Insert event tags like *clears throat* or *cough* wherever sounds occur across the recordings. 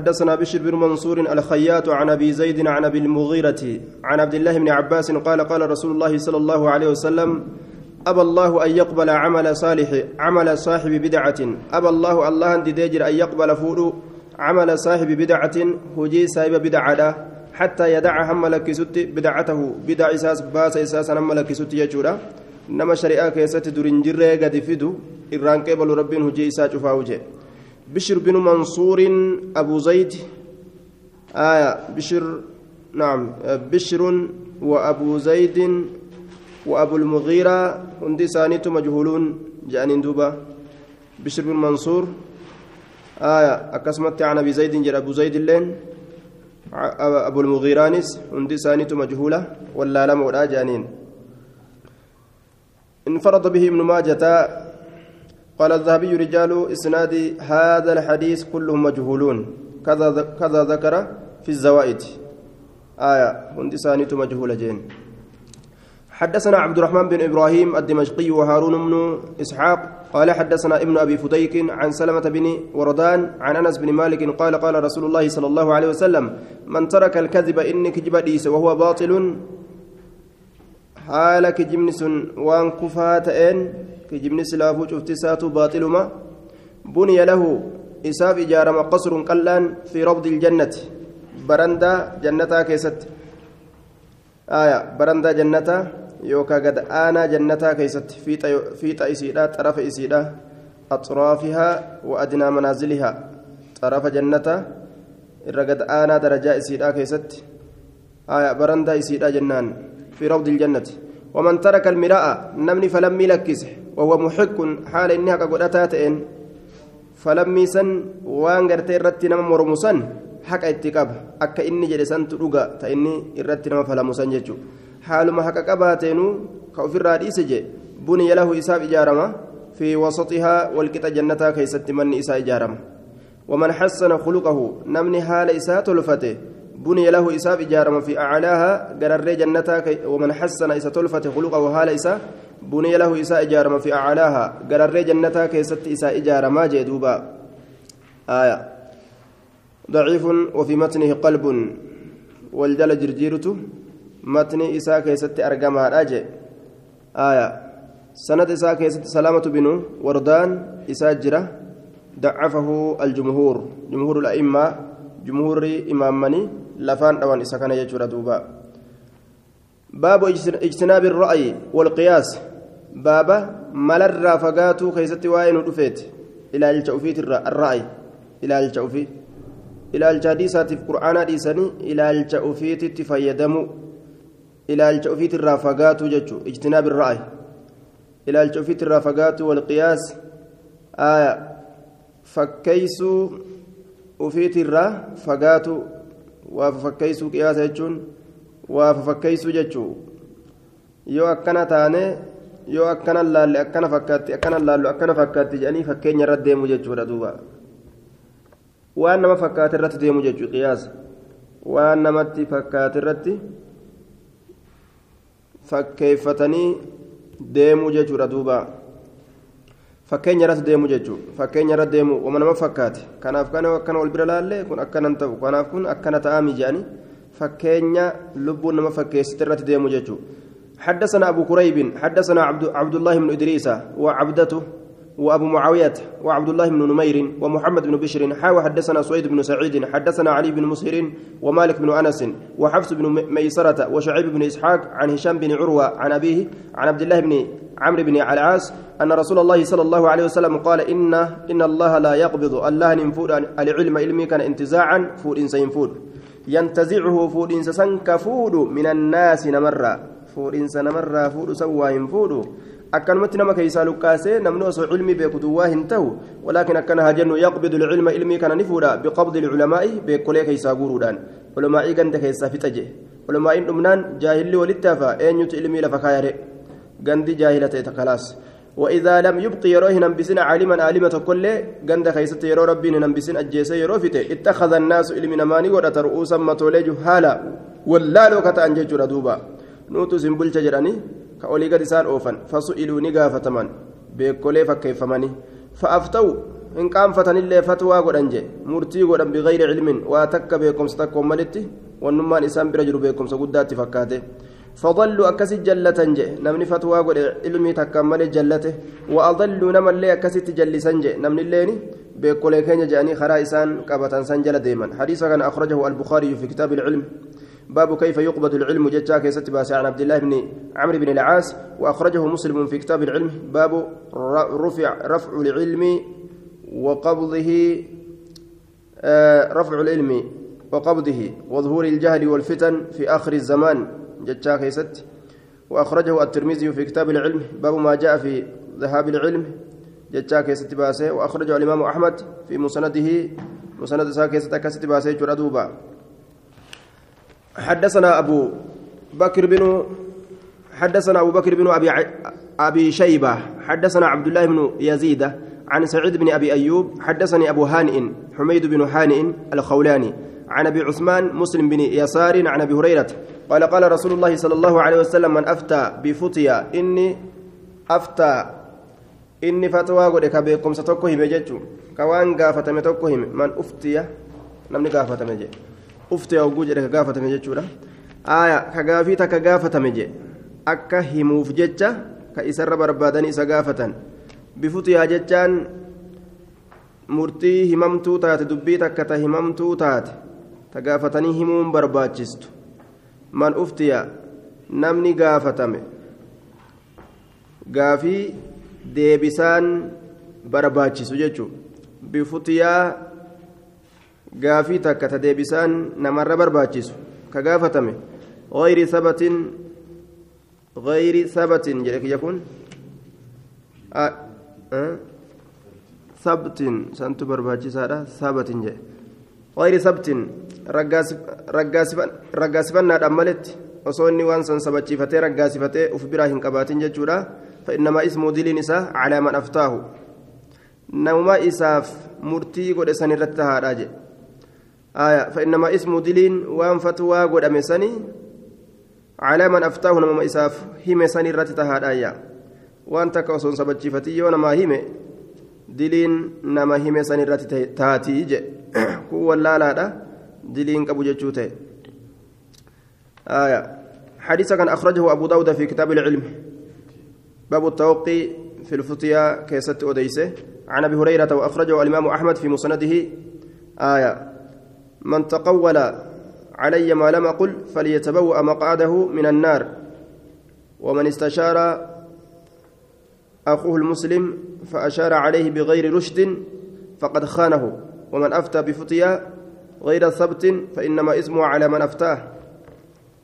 حدثنا بشر بن منصور الخياط عن أبي زيد عن أبي المغيرة عن عبد الله بن عباس قال قال رسول الله صلى الله عليه وسلم أبى الله أن يقبل عمل صالح عمل صاحب بدعة. أبى الله الله أن أن يقبل فود عمل صاحب بدعة هجي صاحب بدعة حتى يدع هم لكست بدعته بدع إساس باس إساس هم لكست يجورا. نما شريعة كيست درنجر قد فدو إران قبل رب هجي إساس فاوجه بشر بن منصور أبو زيد آية بشر نعم بشر وأبو زيد وأبو المغيرة هندي سانيت مجهولون جانين دوبا. بشر بن منصور آية أكسمت عن أبي زيد جر أبو زيد اللين. أبو المغيرانس هندي سانيت مجهولة ولا لم ولا جانين. انفرد به ابن ماجة قال الذهبي رجال إسناد هذا الحديث كلهم مجهولون. كذا كذا ذكر في الزوائد. آية هندي سانيت مجهولة جين. حدثنا عبد الرحمن بن إبراهيم الدمشقي وهارون بن إسحاق قال حدثنا ابن أبي فديك عن سلمة بن وردان عن أنس بن مالك قال قال رسول الله صلى الله عليه وسلم من ترك الكذب انك كجب وهو باطل حال كجمنس وان كفاتين كجمنس لافو شفت باطل ما بني له إساف إجارة قصر قلان في روض الجنة برندا جنتا كيست آية برندا جنتا yookaan gad aanaa jannataa keessatti fiixa isiidha xarafa isiidha axraafihaa wa adnaa manaazilihaa xarafa jannataa irra gad aanaa darajaa isiidha keessatti barandaa isiidha jennaan fi rawdi iljannati ومن ترك المراء نمني فلم يلكسه وهو محق حال قدرتها تئن. فلم يسن وان غرتي رتي نما مرمسن حق اتقاب أكا إني جلسان تلقى تإني إرتي نما فلمسن ججو حالما حق قباتينو كوفر رئيس جي. بني له إساب إجارما. في وسطها والكتا جنتا كيست من إساء إجارما. ومن حسن خلقه. نمني حال إساء تلفته. بني له إساب إجارما في أعلاها قرر جنتا كي ومن حسن إساء تلفته خلقه حال إساء بني له إساء إجارما في أعلاها قرر جنتا كيست إساء إجارما جدوبا آية. ضعيف وفي متنه قلب والجل جرجيرته matni isaa keessatti argamaadha jee aya sanad isaa keessatti salaamatu binu wardaan isaa jira dacafahu aljumhuur jumhuur la'immaa jumhuurri imaammanii lafaan dhawan isa kana jechuudha duuba baabu ijtinaabi ra'yi walqiyaas baaba malarraa fagaatuu keessatti waa'ee nu dhufeeti ilaalcha ufiitirra arra'yi ilaalcha ufii ilaalcha hadiisaatiif qur'aanaa dhiisanii ilaalcha ufiititti fayyadamuu ilaalcha ofiitirraa fagaatu jechuun ijtinaabi ra'ayi ilaalcha ofiitirraa fagaatu walqiyaas fakkeeysuu ofiitirraa fagaatu waafa fakkeeysuu qiyaasa jechuun waafa fakkeeysuu jechuun yoo akkana taane yoo akkana laalle akkana fakkaatti akkana laallu akkana fakkaatti jedhanii fakkeenya irra deemu jechuudha duuba. Waan nama fakkaate irratti deemu jechuudha qiyaasa. Waan namatti fakkaate irratti. fakkeeffatanii deemuu jechuudha duuba fakkeenya irratti deemuu jechuudha fakkeenya irratti deemuu wama nama fakkaate kanaaf kana akkana wal bira laallee kun akkanan ta'u kanaaf kun akkana ta'aa mijaanii fakkeenya lubbuun nama fakkeessite irratti deemuu jechuudha حدثنا أبو كريب حدثنا عبد, عبد الله بن إدريس وعبدته وأبو معاوية وعبد الله بن نمير ومحمد بن بشر حاوى حدثنا سويد بن سعيد حدثنا علي بن مسهر ومالك بن أنس وحفص بن ميسرة وشعيب بن إسحاق عن هشام بن عروة عن أبيه عن عبد الله بن عمرو بن العاص أن رسول الله صلى الله عليه وسلم قال إن إن الله لا يقبض الله ننفود العلم علمي كان انتزاعا فود فود ينتزعه فود إنسان كفود من الناس نمرة فود إنسان نمرة فود سوى فود akkanumatti nama keeysaa lukkaasee namni osoo cilmii beeku duwwaa hin ta'u walaakin akkana haa jennu yaqbidu lcilma ilmii kana ni fuudha biqabdi lculamaa'i beekolee keeysaa guuruudhaan ulumaa'ii ganda keessaa fixa jee ulumaa'iin dhumnaan jaahilli walitti hafa eenyutu ilmii lafa kaayare gandi jaahila ta'e takalaas وإذا لم يبقي يروه ننبسين عالما عالمة كل جند خيست يرو ربي ننبسين أجيس يرو فته اتخذ الناس إلمنا ماني ودت رؤوسا متولج هالا ولا لو كتا أنجج ردوبا نوتو سنبل جراني gad isaan oofan fasu'iluu ni gaafataman beekolee fakkeeffamanii fa'afta'u hin qaanfatanillee fatwaa godhan je murtii godhan bigayri cilmin waa takka beekumsa takkoon malitti wannummaan isaan bira jiru beekumsa guddaatti fakkaate فضلوا أكسي جلة جي نمني فتوى قد علمي تكمل جلته وأضلوا نما اللي أكسي تجلسا جي نمني الليني بكل كين جاني خرائسان كبتان سنجل ديما حديثا كان أخرجه البخاري في كتاب العلم باب كيف يقبض العلم ججا كيست عن عبد الله بن عمرو بن العاص وأخرجه مسلم في كتاب العلم باب رفع رفع العلم وقبضه آه رفع العلم وقبضه وظهور الجهل والفتن في آخر الزمان jechaa keessatti وأخرجه الترمذي في كتاب العلم باب ما جاء في ذهاب العلم jechaa keessatti baase وأخرجه الإمام أحمد في مسنده مسند isaa keessatti keessatti baase جردوبا حدثنا أبو بكر بن حدثنا أبو بكر بن أبي أبي شيبة حدثنا عبد الله بن يزيد عن سعيد بن أبي أيوب حدثني أبو هانئ حميد بن هانئ الخولاني عن أبي عثمان مسلم بن يسار عن أبي هريرة قال قال رسول الله صلى الله عليه وسلم من أفتى بفتيا إني أفتى إني فتوى قد كبيكم ستوكهم جتشو كوان قافتم توكهم من أفتي نمني قافتم جي أفتي أو قوجر كقافتم جتشو آية كقافي تكقافتم جي أكا هموف جتشا كإسر بربادني سقافة بفتيا جتشان murtii himamtuu taate dubbii takka ta himamtuu taate ta gaafatanii himuun barbaachistu man uftiya namni gaafatame gaafii deebisaan barbaachisu jechuun bifutiyaa gaafii takka ta deebisaan namarra barbaachisu ka gaafatame غير ثبت غير ثبت يكون أه أه ثبت سنت برباجسادة ثبت جاء غير ثبت raggaasifannaa dhammalletti osoo inni waan san sabachiifatee raggaasifatee uf biraa hin qabaatin jechuudha fa'innamaa ismuu diliin isaa calaaman aftaahu namuma isaaf murtii godhe san irratti tahaadha jedhe fa'innamaa diliin waan fatwaa godhame sanii calaaman aftaahu namuma isaaf hime san irratti tahaadha waan takka osoo hin sabachiifatin yoo namaa hime diliin nama hime san irratti taatii jedhe kun wallaalaadha. دلين قبو جتشوته آية حديث كان أخرجه أبو داود في كتاب العلم باب التوقي في الفتيا كيست أوديسه عن أبي هريرة وأخرجه الإمام أحمد في مسنده آية من تقول علي ما لم أقل فليتبوأ مقعده من النار. ومن استشار أخوه المسلم فأشار عليه بغير رشد فقد خانه. ومن أفتى بفتيا غير ثبت فإنما اسمه على من أفتاه.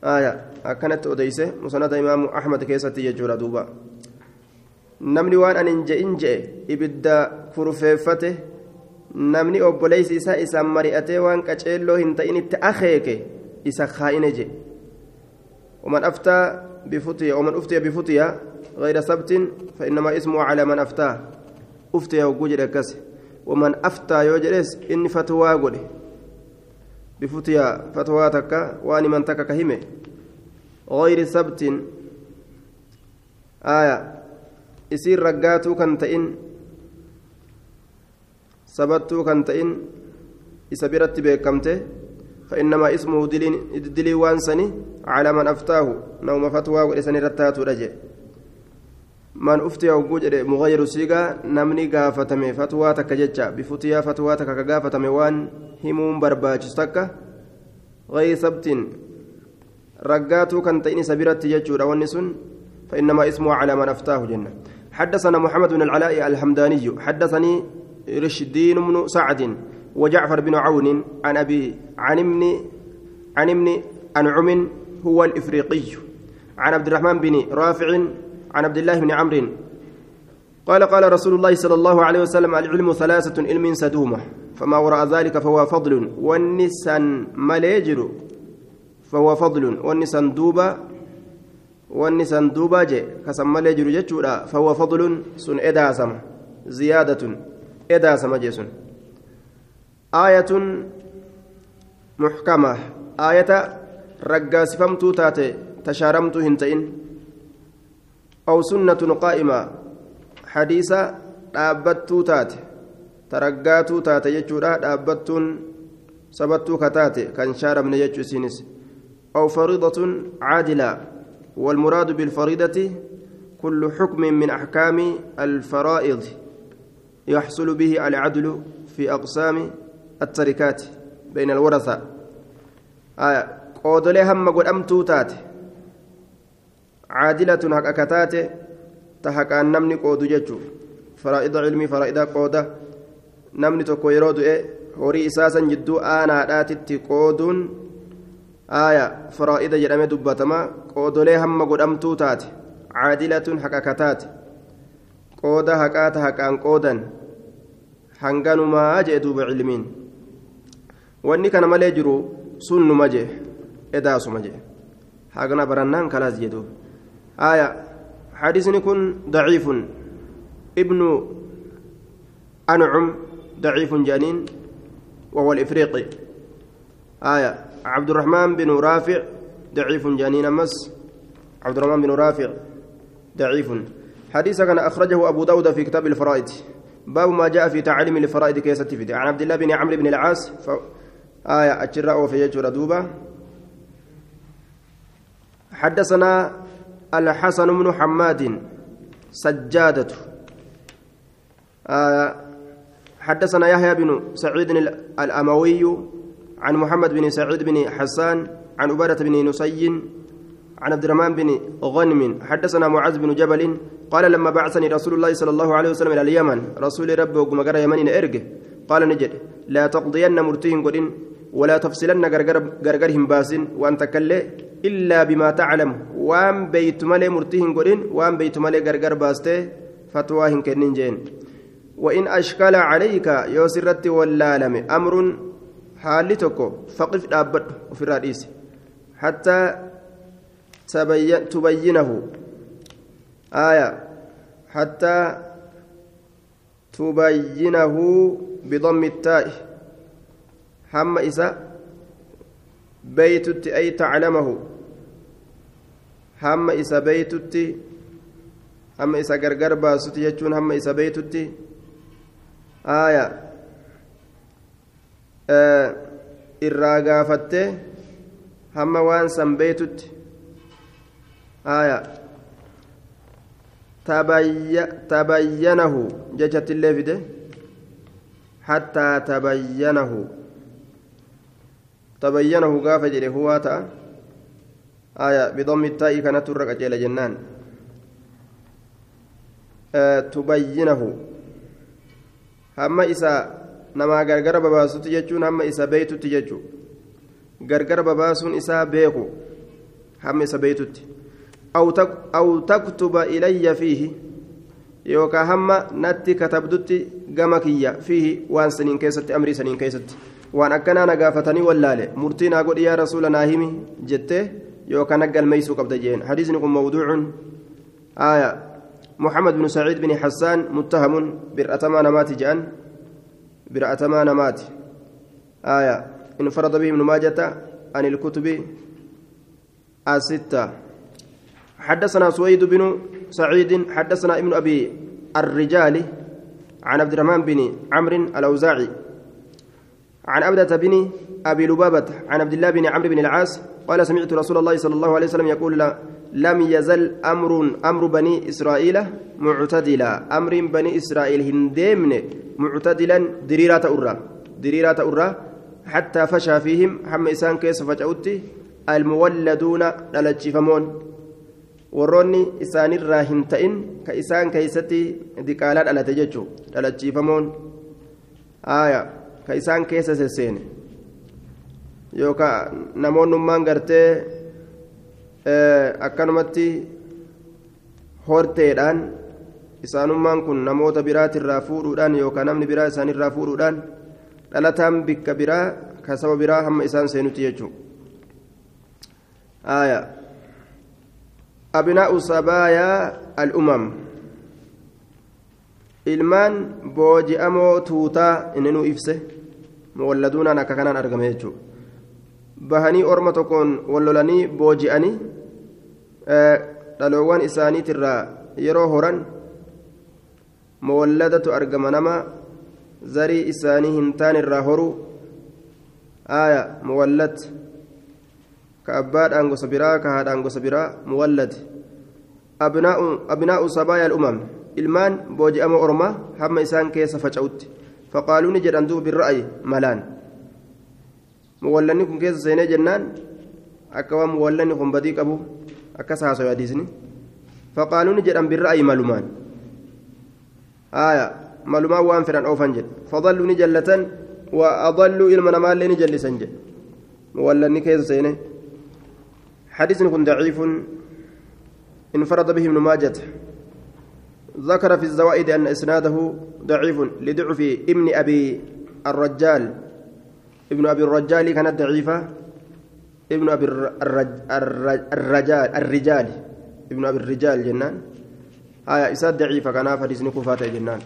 آية. أكنت أديسة. مسند إمام أحمد كيسة يجور دوبا. namni waan an inje inje ibidda kurfeeffate namni obboleessi isaa isaan mari'atee waan qaceelloo hin ta'initti akeeke isa kaa'ine je. ومن أفتى بفتية ومن أفتي بفتية غير سبت فإنما اسمه على من أفتاه أفتي وجوجد كسي ومن أفتى يوجلس إن فتوى قوله بفتيا فتوى تكا واني من تكا كهمه غير سبت آية يصير رقاتو كان تئن سبتو كان تئن إسبرت بكمته فإنما اسمه دلي وانسني على من أفتاه نوم فتوى ولسني رتاتو رجع من أفتي أو جوجر مغير سيغا نمني غافتمي فتوى تكججا بفتيا فتوى تكغافتمي وان barbaachisu takka غير ثبت رقاتو كان تئني سبيرت يجود ونسن فإنما اسمه على من أفتاه جنة حدثنا محمد بن العلاء الحمداني حدثني رشدين بن سعد وجعفر بن عون عن أبي عن ابن عن ابن أنعم هو الإفريقي. عن عبد الرحمن بن رافع عن عبد الله بن عمرو. قال قال رسول الله صلى الله عليه وسلم العلم ثلاثة علم سدومة فما وراء ذلك فهو فضل والنسان مليجر فهو فضل والنسان دوبا والنسان دوبا جي كسم مليجر فهو فضل سن إداسم زيادة. إداسم جيسن آية محكمة. آية رقاسفمتو تاتي تشارمتو هنتين أو سنة قائمة. حديثة taate taraggaatuu taate jechuudha dhaabbattuun sabattuu kataate kan shaaramne jechuu isiinis أو فريضة عادلة. والمراد بالفريضة كل حكم من أحكام الفرائض. يحصل به العدل في أقسام التركات بين الورثة آية قودلي هم قد أمتو تاتي عادلة حق أكتاتي تحق أن نمني قود ججو فرائض علمي فرائض قودة نمني تكو يرود إيه horii isaasan jidduu aanaadhaatitti qooduun aaya faraa'ida jedhamee dubbatama qoodolee hamma godhamtuu taate caadilatun haqa kataate qooda haqaata haqaan qoodan hanganumaa jee duuba cilmiin wanni kana malee jiru sun numa jee edaasuma jee hagana barannaan kalaas jee duuba كن ضعيف ابن أنعم ضعيف جانين وهو الإفريقي آية عبد الرحمن بن رافع ضعيف جانين مس عبد الرحمن بن رافع ضعيف حديث كان أخرجه أبو داود في كتاب الفرائض. باب ما جاء في تعليم الفرائض كيسة في عن عبد الله بن عمرو بن العاص ف... آية أجراء وفي يجر دوبة. حدثنا الحسن بن حماد سجادة. آية حدثنا يحيى بن سعيد الأموي عن محمد بن سعيد بن حسان عن عبادة بن نسي عن عبد الرحمن بن غنم. حدثنا معاذ بن جبل قال لما بعثني رسول الله صلى الله عليه وسلم إلى اليمن رسول ربي وقمقر يمن إرجه قال نجد لا تقضين مرتين قدين ولا تفصلن غرغرهم باسن وأن تكلي إلا بما تعلم. وأن بيت مالي مرتين قدين وأن بيت مالي غرغر باسته فتواهن كنين جين. وإن أشكال عليك يوسرت واللالم أمر حالي تكو فقف دابت في الرئيس. حتى تبين تبينه. آية حتى تبينه بضم التاء. هم إسا بيتت أي تعلمه. هم إسا بيتت هم إسا غرغر باست يجون هم إسا بيتت آية. آه irraa gaafattee hamma waan san beeytutti tabayyanahu jechattillee fide. Hattaa tabayyanahu tabayyanahu gaafa jedhe huwaa ta'a. Aya bidammi taa'ii kanatu irra qaceela jennaan tubayyinahu hamma isaa namaa gargara babaasutti jechuun hamma isa beeytutti jechuun gargara babaasuun isaa beeku. Hamma isa beeytutti aw taktuba ilayya fiihi yookaan hamma natti katabdutti gama kiyya fiihi waan saniin keessatti amrii saniin keessatti waan akkanaa na gaafatanii wallaale murtii naa godhi yaa rasuula naa himi jettee yookaan aggalmeeysuu qabda jeen hadiisni kun mawduucun aaya محمد بن سعيد بن حسان متهم برأتما نمات جان برأتما نمات آية انفرد به ابن ماجة عن الكتب الستة حدثنا سويد بن سعيد حدثنا ابن أبي الرجال عن عبد الرحمن بن عمرو الأوزاعي عن عبدة بن أبي لبابة عن عبد الله بن عمرو بن العاص قال سمعت رسول الله صلى الله عليه وسلم يقول لم يزل أمر أمر بني إسرائيل معتدلا. أمر بني إسرائيل هندمن معتدلا دريرة أرى دريرة أرى حتى فشى فيهم حم إسان كيس فجأوتي المولدون للجفمون warroonni isaanirraa hin ta'in ka isaan keeysatti diqaalaa dhalate jechuu dhalachiifamoon. Aya ka isaan keessa sesseene. Yookaan namoonnummaan gartee akkanumatti horteedhaan isaanummaan kun namoota biraatirraa fuudhuudhaan yookaan namni biraa isaanirraa fuudhuudhaan dhalataan bikka biraa ka saba biraa hamma isaan seenutti jechuudha. أبناء سبايا الأمم booji'amoo tuutaa inni nu ibse muwalladuunaan akka kanaan argame jechuudha bahanii orma tokkoon wallolanii booji'anii dhaloowwan isaaniitirraa yeroo horan muwalladatu argama nama zarii isaanii hin taane irraa horuu aaya muwallad ka haadhaan gosa biraa muwallad abnaa'u sabaaya al'umam ilmaan booji'ama ormaa hamma isaan keessa faca'utti faqaaluu ni jedhan duuba birra'ayi malaan muwallanni kun keessa seenee jennaan akka waan muwallanni kun badii qabu akkas haasawu hadiisni faqaaluu ni jedhan birra'ayi malumaan aaya malumaan waan fedhan oofan jedhe fadalluu ni jallatan وأضلوا لين جلسن جل ولا نكيز سينه حديث كن ضعيف. انفرد به ابن ماجة. ذكر في الزوائد أن إسناده ضعيف لضعف ابن أبي الرجال. ابن أبي الرجال كانت ضعيفة ابن أبي الرج... الرجال الرجال. ابن أبي الرجال جنان. آية إساد ضعيفة. كان حديث نكوفات جنان.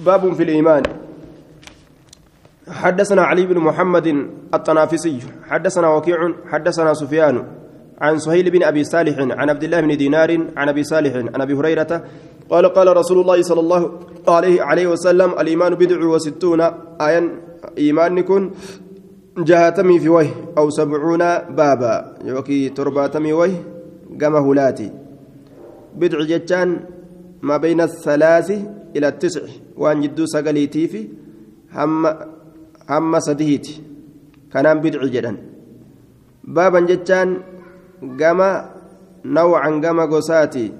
باب في الإيمان. حدثنا علي بن محمد الطنافسي حدثنا وكيع حدثنا سفيان عن سهيل بن أبي صالح عن عبد الله بن دينار عن أبي صالح عن أبي هريرة قال قال رسول الله صلى الله عليه عليه وسلم الإيمان بضع وستون آية إيمانكم جهاتمي في وجه أو سبعون بابا يوكي ترباتمي وجه كما هلاتي بضع جتان ما بين الثلاث إلى التسع وأن جدو سقليتي في هم hamma sadihiiti kanaan bidci jedhan baaban jechaan gama nawcan gama gosaati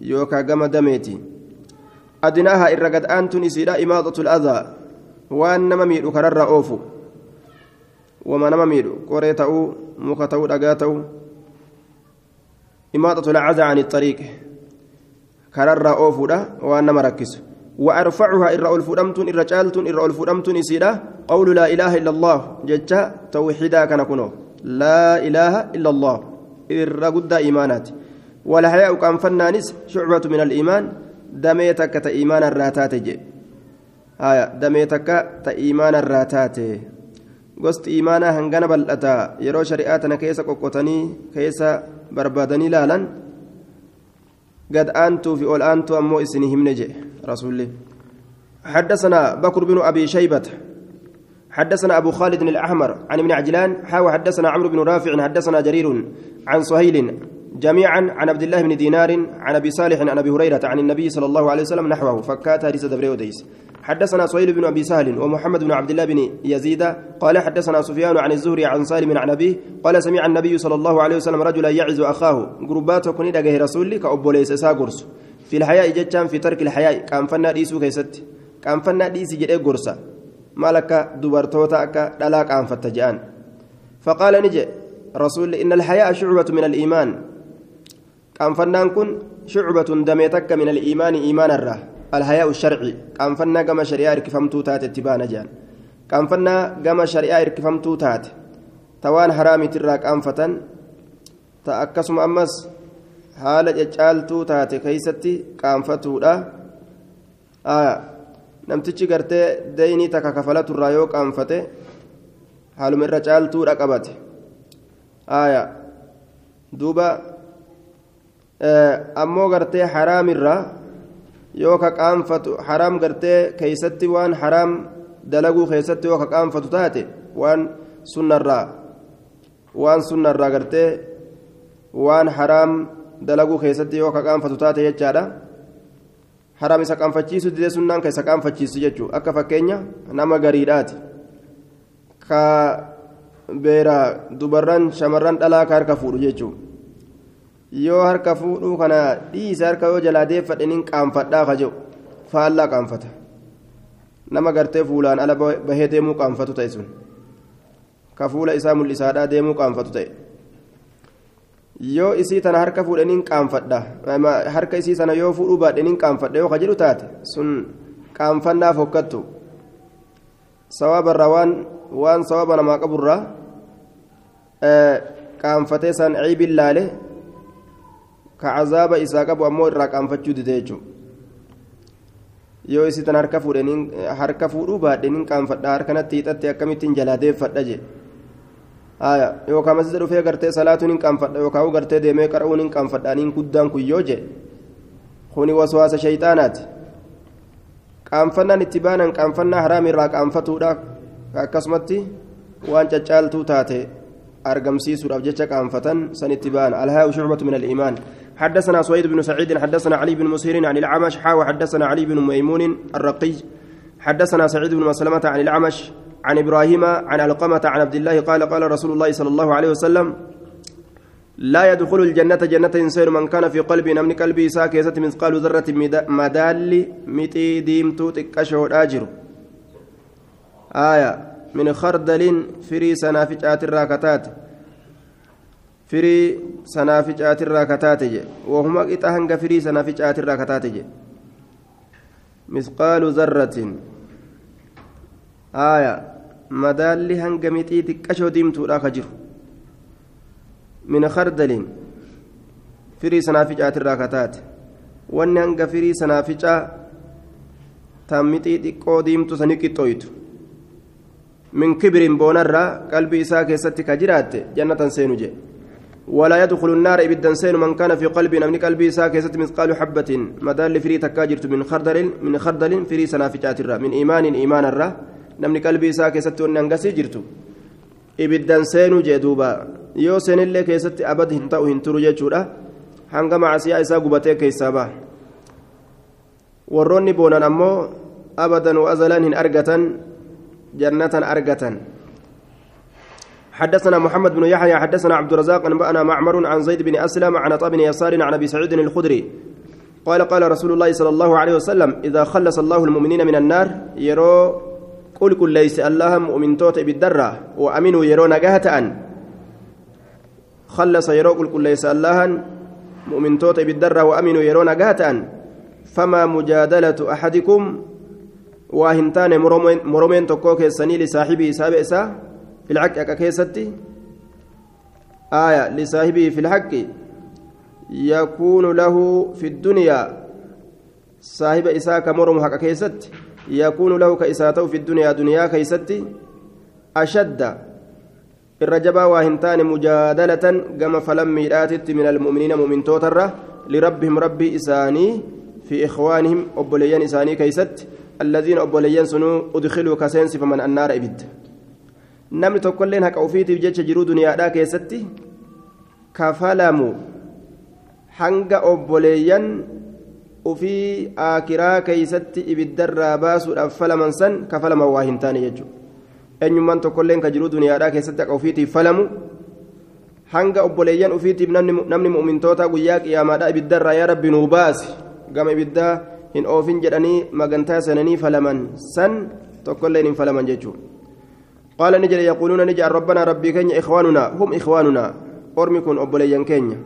yookaa gama dameeti adinaaha irra gad aantun isiidha imaadatu ladaa waan nama miidhu kararra oofu wama nama miidhu qoree ta'uu muka ta'uu dhagaa ta'uu imaadatu lacazaa ani xariiqe kararra oofuudha waan nama rakkisu وأرفعها إرى الفرمتون إرى جالتون إرى الفرمتون إسيرا قول لا إله إلا الله جتا توحيدا كان لا إله إلا الله إرى قد إيمانات. والحياء كان فنانس شعبة من الإيمان دميتك تإيمان الراتات جي. آية دميتك تإيمان الراتات. gosti imaanaa hangana bal'ataa yeroo shari'aa tana keessa qoqqotanii keessa barbaadanii laalan أنتوا في أول أنتوا أمو إسنهم نجي رسول حدثنا بكر بن أبي شيبة حدثنا أبو خالد الأحمر عن ابن عجلان حاو حدثنا عمرو بن رافع حدثنا جرير عن سهيل جميعا عن عبد الله بن دينار عن أبي صالح عن أبي هريرة عن النبي صلى الله عليه وسلم نحوه فكات هريس دبريو ديس حدثنا سهيل بن أبي سهل ومحمد بن عبد الله بن يزيد قال حدثنا سفيان عن الزهري عن سالم عن أبيه قال سمع النبي صلى الله عليه وسلم رجلا يعز أخاه قربات كن دغه رسولي كأبوليس ساغرس في الحياء جتان في ترك الحياء كان فنا ديسو كيست كان فنا ديسي جدي غرسا مالك دبرتوتا أكا دلا كان فتجان. فقال نجي رسول إن الحياء شعبة من الإيمان. كان فنان كن شعبة دميتك من الإيمان إيمان الره الحياء الشرعي. كان فنا كما شريعة ركفمتو تات اتبانا جان. كان فنا كما شريعة ركفمتو تات توان حرامي تراك أنفتن تأكسم أمس haala caccaaltuu taate keeysatti qaanfatuudha. Namtichi gartee deynii takka kafalaturraa yoo qaanfate haaluma irra caaltuudha qabate. Duuba ammoo gartee haraamirraa yoo ka qaanfatu haraam gartee keeysatti waan haraam dalaguu keessatti yoo ka qaanfatu taate waan sunnarraa waan sunnarraa gartee waan haraam dalaguu keessatti yoo ka qaanfatu taate jechaadha. Haraam isa qaanfachiisu didee sunnaan ka isa qaanfachiisu jechuudha akka fakkeenya nama gariidhaati. Ka beera dubarran shamarran dhalaa ka harka fuudhu jechuudha yoo harka fuudhuu kana dhiisa harka yoo jalaa deeffadhaniin qaanfadhaa ka jedhu faallaa qaanfata. Nama gartee fuulaan ala bahee deemuu qaanfatu ta'e sun. Ka fuula isaa mul'isaadhaa deemuu qaanfatu ta'e. Yoo isii tana harka fuudhaniin qaanfadha harka isii sana yoo fuudhuu baadhaniin qaanfadha yoo ka jedhu taate sun qaanfannaaf hokkattu sawabarraa waan waan sawaba namaa qaburraa qaanfatee san ciibin laale ka cazaaba isaa qabu ammoo irraa qaanfachuu dide jechuudha yoo isii tana harka fuudhaniin harka fuudhuu baadhaniin qaanfadha harkanatti hiixatte akkamittiin jalaa deeffadha jedhe aya yookaan masjida dhufee gartee salaatuun hin qaanfadha yookaan gartee deemee qara'uun hin qaanfadhaaniin guddaan kun yoo je kuni waswaasa shayxaanaati qaanfannaan itti baanan qaanfannaa haraamirraa qaanfatuudha akkasumatti waan caccaaltuu taate argamsiisuudhaaf jecha qaanfatan san itti baan alhaa'u shucbatu min aliimaan حدثنا سويد بن سعيد حدثنا علي بن مسير عن العمش حا وحدثنا علي بن ميمون الرقي حدثنا سعيد بن مسلمة عن العمش عن إبراهيم عن علقمة عن عبد الله قال قال رسول الله صلى الله عليه وسلم لا يدخل الجنة جنة إنسان من كان في قلبي نمني قلبي ساكيسة مثقال ذرة مدال متي ديمتو تكشو الآجر آية من خردل فري سنافجات الراكتات. فري سنافجات الراكتات وهما إتهنج فري سنافجات الراكتات مثقال ذرة آية مدال هنج متي تكشو ديمتو لا خجر من خردل فري سنافجات الراكتات firii sanaaficaa tammixii xiqqoo diimtu sani qixxooytu min kibirin boonarraa qalbii isaa keessatti ka jiraatte jannatan seenu jedhe ولا يدخل النار إبدا سين من كان في قلبي من قلبي ساكسة مثقال حبة مدال فري تكاجرت من خردل من خردل فري سنافجات الرا من إيمان إيمان الرا نمن قلبي ساكسة وننقسي جرتو إبدا سين جدوبا yoo seenillee keessatti abad hin ta'u hin turu jechuudha. Hanga macasiyaa isaa gubatee keessaa baha warroonni boonan ammoo abadan waazalan hin argatan jannatan argatan. حدثنا محمد بن يحيى حدثنا عبد الرزاق أنبأنا معمر عن زيد بن أسلم عن طه بن يسار عن أبي سعيد الخدري. قال قال رسول الله صلى الله عليه وسلم إذا خلص الله المؤمنين من النار يرو قل كل ليس الله مؤمن توت بالدرة وأمنوا يرو نجاهة أن. خلص يرو قل كل ليس الله مؤمن توت بالدرة وأمنوا يرو نجاهة أن. فما مجادلة أحدكم؟ واهنتان مرمين تكوك السني لصاحبه سابع إسا في الحق كيستي؟ آية لصاحبه في الحق. يكون له في الدنيا. صاحب إسا كمرم حق يكون له كإساته في الدنيا دنيا كيستي أشد. الرجبة واهنتان مجادلة كما فلم ميراتت من المؤمنين مؤمن توترة لربهم ربي إساني في إخوانهم أبوليان إساني كيست. الذين أبوليان سنو أدخلوا كسينس فمن النار إبد. namni tokkolleen haqa ofiitiif jecha jiruu duniyaadhaa keessatti kafalamu hanga obboleeyyan ufii aakiraa keeysatti ibiddarraa baasuudhaaf falaman san kafalaman waa hin taane jechuudha eenyummaan tokkolleen ka jiruu duniyaadhaa keessatti haqa ofiitiif falamu hanga obboleeyyan ufiitiif namni mu'mintoota guyyaa qiyaamaadhaa ibiddarraa yaa rabbi nuu baasi gama ibiddaa hin oofin jedhanii magantaa sananii falaman san tokkolleen hin falaman jechuudha قال نجل يقولون نجعل ربنا ربي كenya إخواننا هم إخواننا أرمكن أبوليا كenya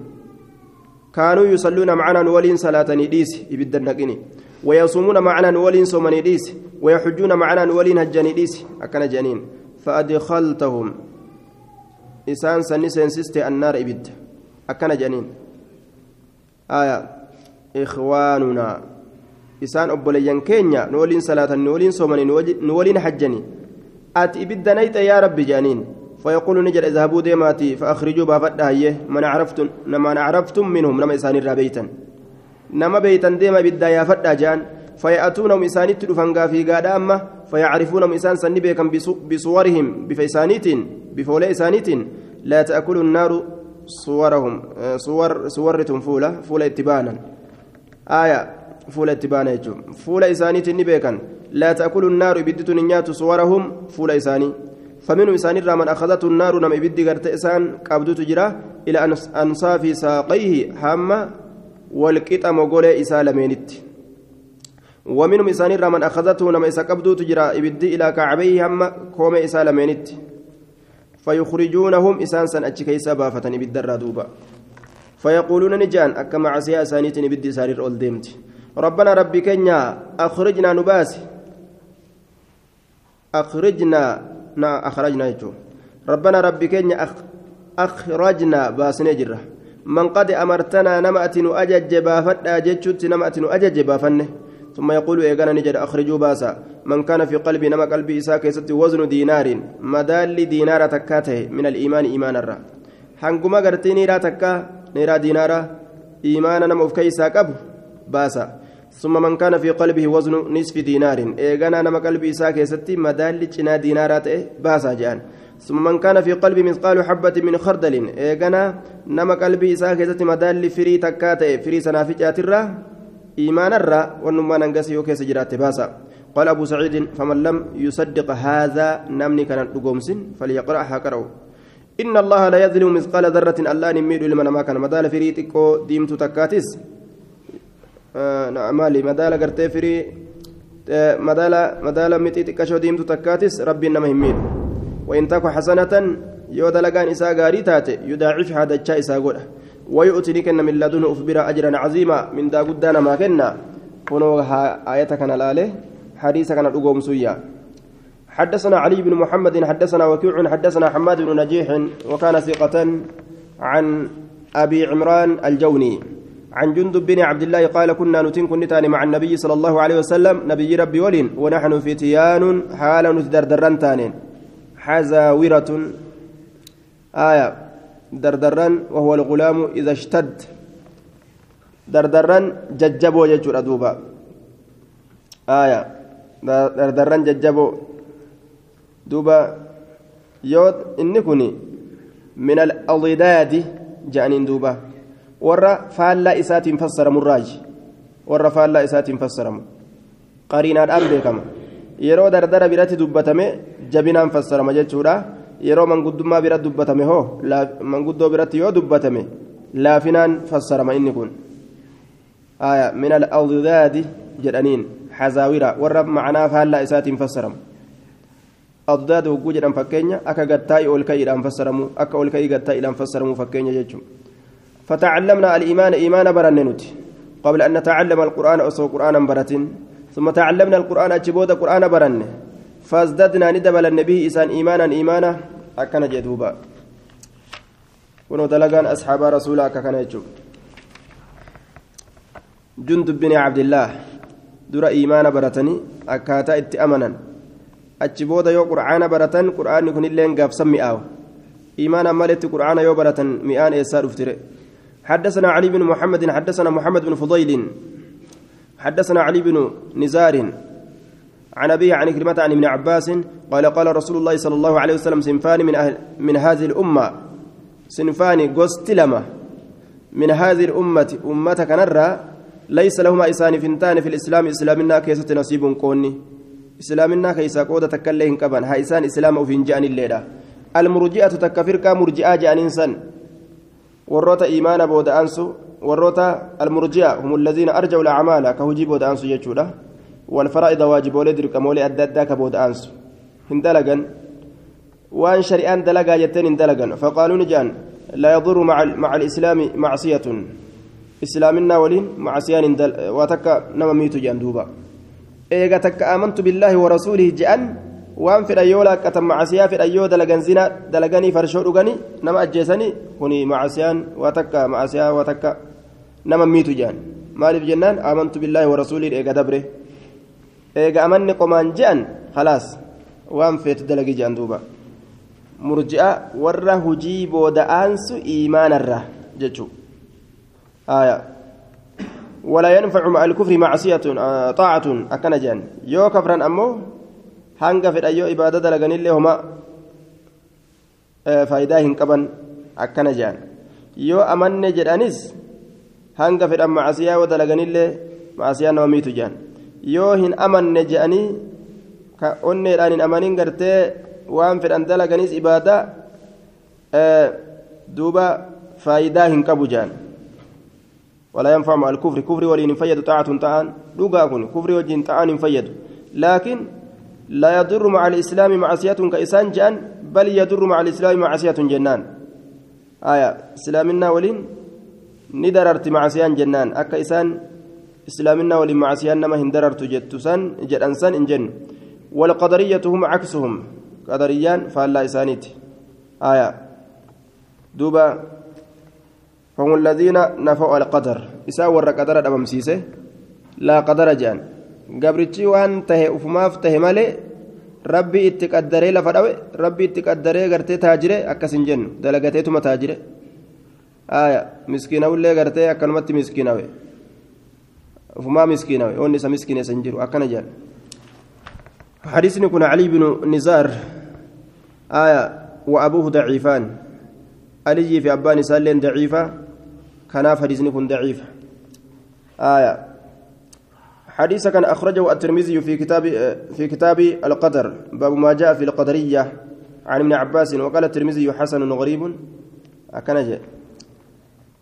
كانوا يصلون معنا نولين صلاة نديس يبدأ نقني ويصومون معنا نولين صوم نديس ويحجون معنا نولين هجا نديس أكن جنين. فأدخلتهم. إسان سنسين سيستي النار إبد أكن جنين. آية. إخواننا. إسان أبوليا كenya نولين صلاة نولين صوم نولين حجني ati ibidda nayxa yaa rabbi jaaniin فيقول نجد إذهبوا ديماتي فأخرجوا بافدها هي من عرفتم من عرفتم منهم نما إسان الرابيتا نما بيتا ديما بدأ يا فدا جان فيأتونهم إسان تدفنغا في قادة أما فيعرفونهم إسان سنبيكم بصورهم بفيسانيت بفولي إسانيت لا تأكل النار صورهم صور صورتهم فولة فولة اتبانا. آية فولة اتبانا يجو. فولة إسانيت نبيكا لا تأكل النار بدت نيات صورهم فول إساني. فمنهم إسان من أخذته النار نم إبد قرت إسان قبضت جرا إلى أنصاف ساقيه هامة والقطع مقولة إسال مينت ومنهم إسان من أخذته نم إسا قبضت جرا إبد إلى كعبيه هامة كوم إسال مينت فيخرجونهم إسان سن أتشكي سبافة بالدرا دوبا. فيقولون نجان أكما عسيا سانيت بدي سارير أول ربنا ربي كنيا أخرجنا نباسي. أخرجنا نا أخرجنا يجو. ربنا ربي كنيا أخ أخرجنا باسن جرة. من قد أمرتنا نمأت أجج بافت أججت نمأت أجج بافنه ثم يقول إيقانا نجد أخرجوا باسا. من كان في قلبي نمأ قلبي إساك يست وزن دينار. مدال دينار تكاته من الإيمان إيمان الرا. حنقما قرتي نيرا تكا نيرا دينارا إيمانا نمأ أفكي أبو باسا. ثم من كان في قلبه وزن نصف دينار إيغانا نما قلبي إساء كيستي مدال جنا دينارات باسا جان ثم من كان في قلبه مثقال حبة من خردل إيغانا نما قلبي إساء كيستي مدال فري تكات فري سنافجات الرا إيمان الرا ونما ننقسي وكيس جرات باسا قال أبو سعيد فمن لم يصدق هذا نمني كان لقومسن فليقرأها كرو إن الله لا يظلم مثقال ذرة ألا نميد لمن ما كان مدال فري تكو ديمت تكاتس maali madaala gartee firii madaala madaala mixii xiqqashoo diimtu takkaatis rabbiin nama hin miidhu wain taku xasanatan yoo dalagaan isaa gaarii taate yudaacifhaa dachaa isaa godha ويؤتي كن من لدنه أخبر أجرا عظيما من دا قدانا ما كنا كنوا آية كان الآله حديث كان الأقوم سويا حدثنا علي بن محمد حدثنا وكيع حدثنا حماد بن نجيح وكان ثقة عن أبي عمران الجوني عن جندب بن عبد الله قال كنا نتن كنتان مع النبي صلى الله عليه وسلم نبي ربي ولين ونحن فتيان حال نتدردرن تانين. حزاورة. آية. دردرن وهو الغلام إذا اشتد. دردرن ججبو ججر أدوبا. آية. دردرن ججبو. دوبا. يود إنكني. من الأضداد جانين دوبا. Warra faallaa isaatiin fassaramu raaji warra faallaa isaatiin fassaramu qariinaadhaan beekama yeroo dardara biratti dubbatame jabinaan fassarama jechuudha yeroo manguddummaa bira dubbatame hoo manguddoo biratti yoo dubbatame laafinaan fassarama inni kun min al-awdaadi jedhaniin xazaawira warra macnaa faallaa isaatiin fassaramu addaada hogguu jedhan fakkeenya akka gattaa'ii ol ka'iidhaan fassaramu akka ol ka'ii gattaa'iidhaan fassaramu fakkeenya jechuudha فتعلمنا الإيمان إيمان برننت قبل أن نتعلم القرآن أصو قرآنا برتن. ثم تعلمنا القرآن أجبود قرآن برن. فازددنا ندبل النبي إسان إيمانا إيمانا. أكن جدوبا. ونو دلقان أصحاب رسول أكن يجوب جندب بن عبد الله. در إيمان برتني. أكاتا اتأمنا أجبود يو قرآن برتن. قرآن يكون اللين قاب سمي آو. إيمانا مالت قرآن يو برتن. مئان إيسار افترئ حدثنا علي بن محمد حدثنا محمد بن فضيل حدثنا علي بن نزار عن أبيه عن كلمة عن ابن عباس قال قال رسول الله صلى الله عليه وسلم صنفان من أهل من هذه الأمة صنفان قستلمة من هذه الأمة أمتك نرى ليس لهما إسان فنتان في الإسلام إسلامنا كيسة نصيب كوني إسلامنا كيسة قودة تكلهن كبن ها إسان إسلام وفنجان الليلة المرجئة تكفر كمرجئة جان إنسان almurji'a hum alladhiina arja'u lacmaala ka hujii booda'aansu jechuudha walfaraa'ida waajiboolee dirqamoolee adda addaa ka booda'aansu hin dalagan waan shari'aan dalagaa jetteen hin dalagan faqaaluu ni jedhan laa yadurru maca alislaami macsiyatun islaaminaa waliin macsiyaan waa takka nama miitu jedhan duuba eega takka aamantu billaahi warasuulihi jedhan waan fedhan yoo laaqqatan macasiyaa fedhan yoo dalagan zina dalaganii farshoo dhuganii nama ajjeesanii kuni macasiyaan waa takka macasiyaa waa takka nama miitu jedhan maaliif jennaan aamantu billaahi warasuulii eega dabre eega amanni qomaan je'an khalaas waan feetu dalagii je'an duuba murji'a warra hujii booda'aansu iimaanarra jechuu aayaa ولا ينفع مع الكفر معصية طاعة أكن جان يو كفرا أمو hanga fedhan yoo ibaada dalaganillee homa faayidaa hin qaban akkana jedhan yoo amanne jedhanis hanga fedhan macasiyaa yoo dalaganillee macasiyaa nama miitu jedhan yoo hin amanne jedhanii ka onneedhaan hin amanin gartee waan fedhan dalaganis ibaada duuba faayidaa hin qabu jedhan ولا ينفع مع الكفر كفر ولين فيد طاعة طاعان دوغا كفر وجين طاعان فيد لكن لا يضر مع الإسلام معصية كإسان جان بل يضر مع الإسلام معصية جنان. آية إسلامنا ولين ندررت معصيان جنان. أكا إسان إسلامنا ولين معصيان نما هندررت جتسان جدانسان إن جن والقدرية هم عكسهم. قدريان فالله إسانيت. آية. دوبا هم الذين نفوا القدر. إسا ور قدر أمامسيسه لا قدر جان. gabrichi waan tahe ufumaaf tahe malee rabbi itti qaddaree lafa dhawe rabbi itti qaddaree gartee taajire akkas hin jennu dalagateetuma taajire aya miskiinawullee gartee akkanumatti miskiinawe فما مسكينة ونسى مسكينة سنجر أكن جان حديثني كنا علي بن نزار آية وأبوه ضعيفان علي في أبان سالين ضعيفة كان حديثني كن ضعيف آية حديث كان أخرجه الترمذي في كتاب في كتاب القدر باب ما جاء في القدرية عن ابن عباس وقال الترمذي حسن غريب. أكنج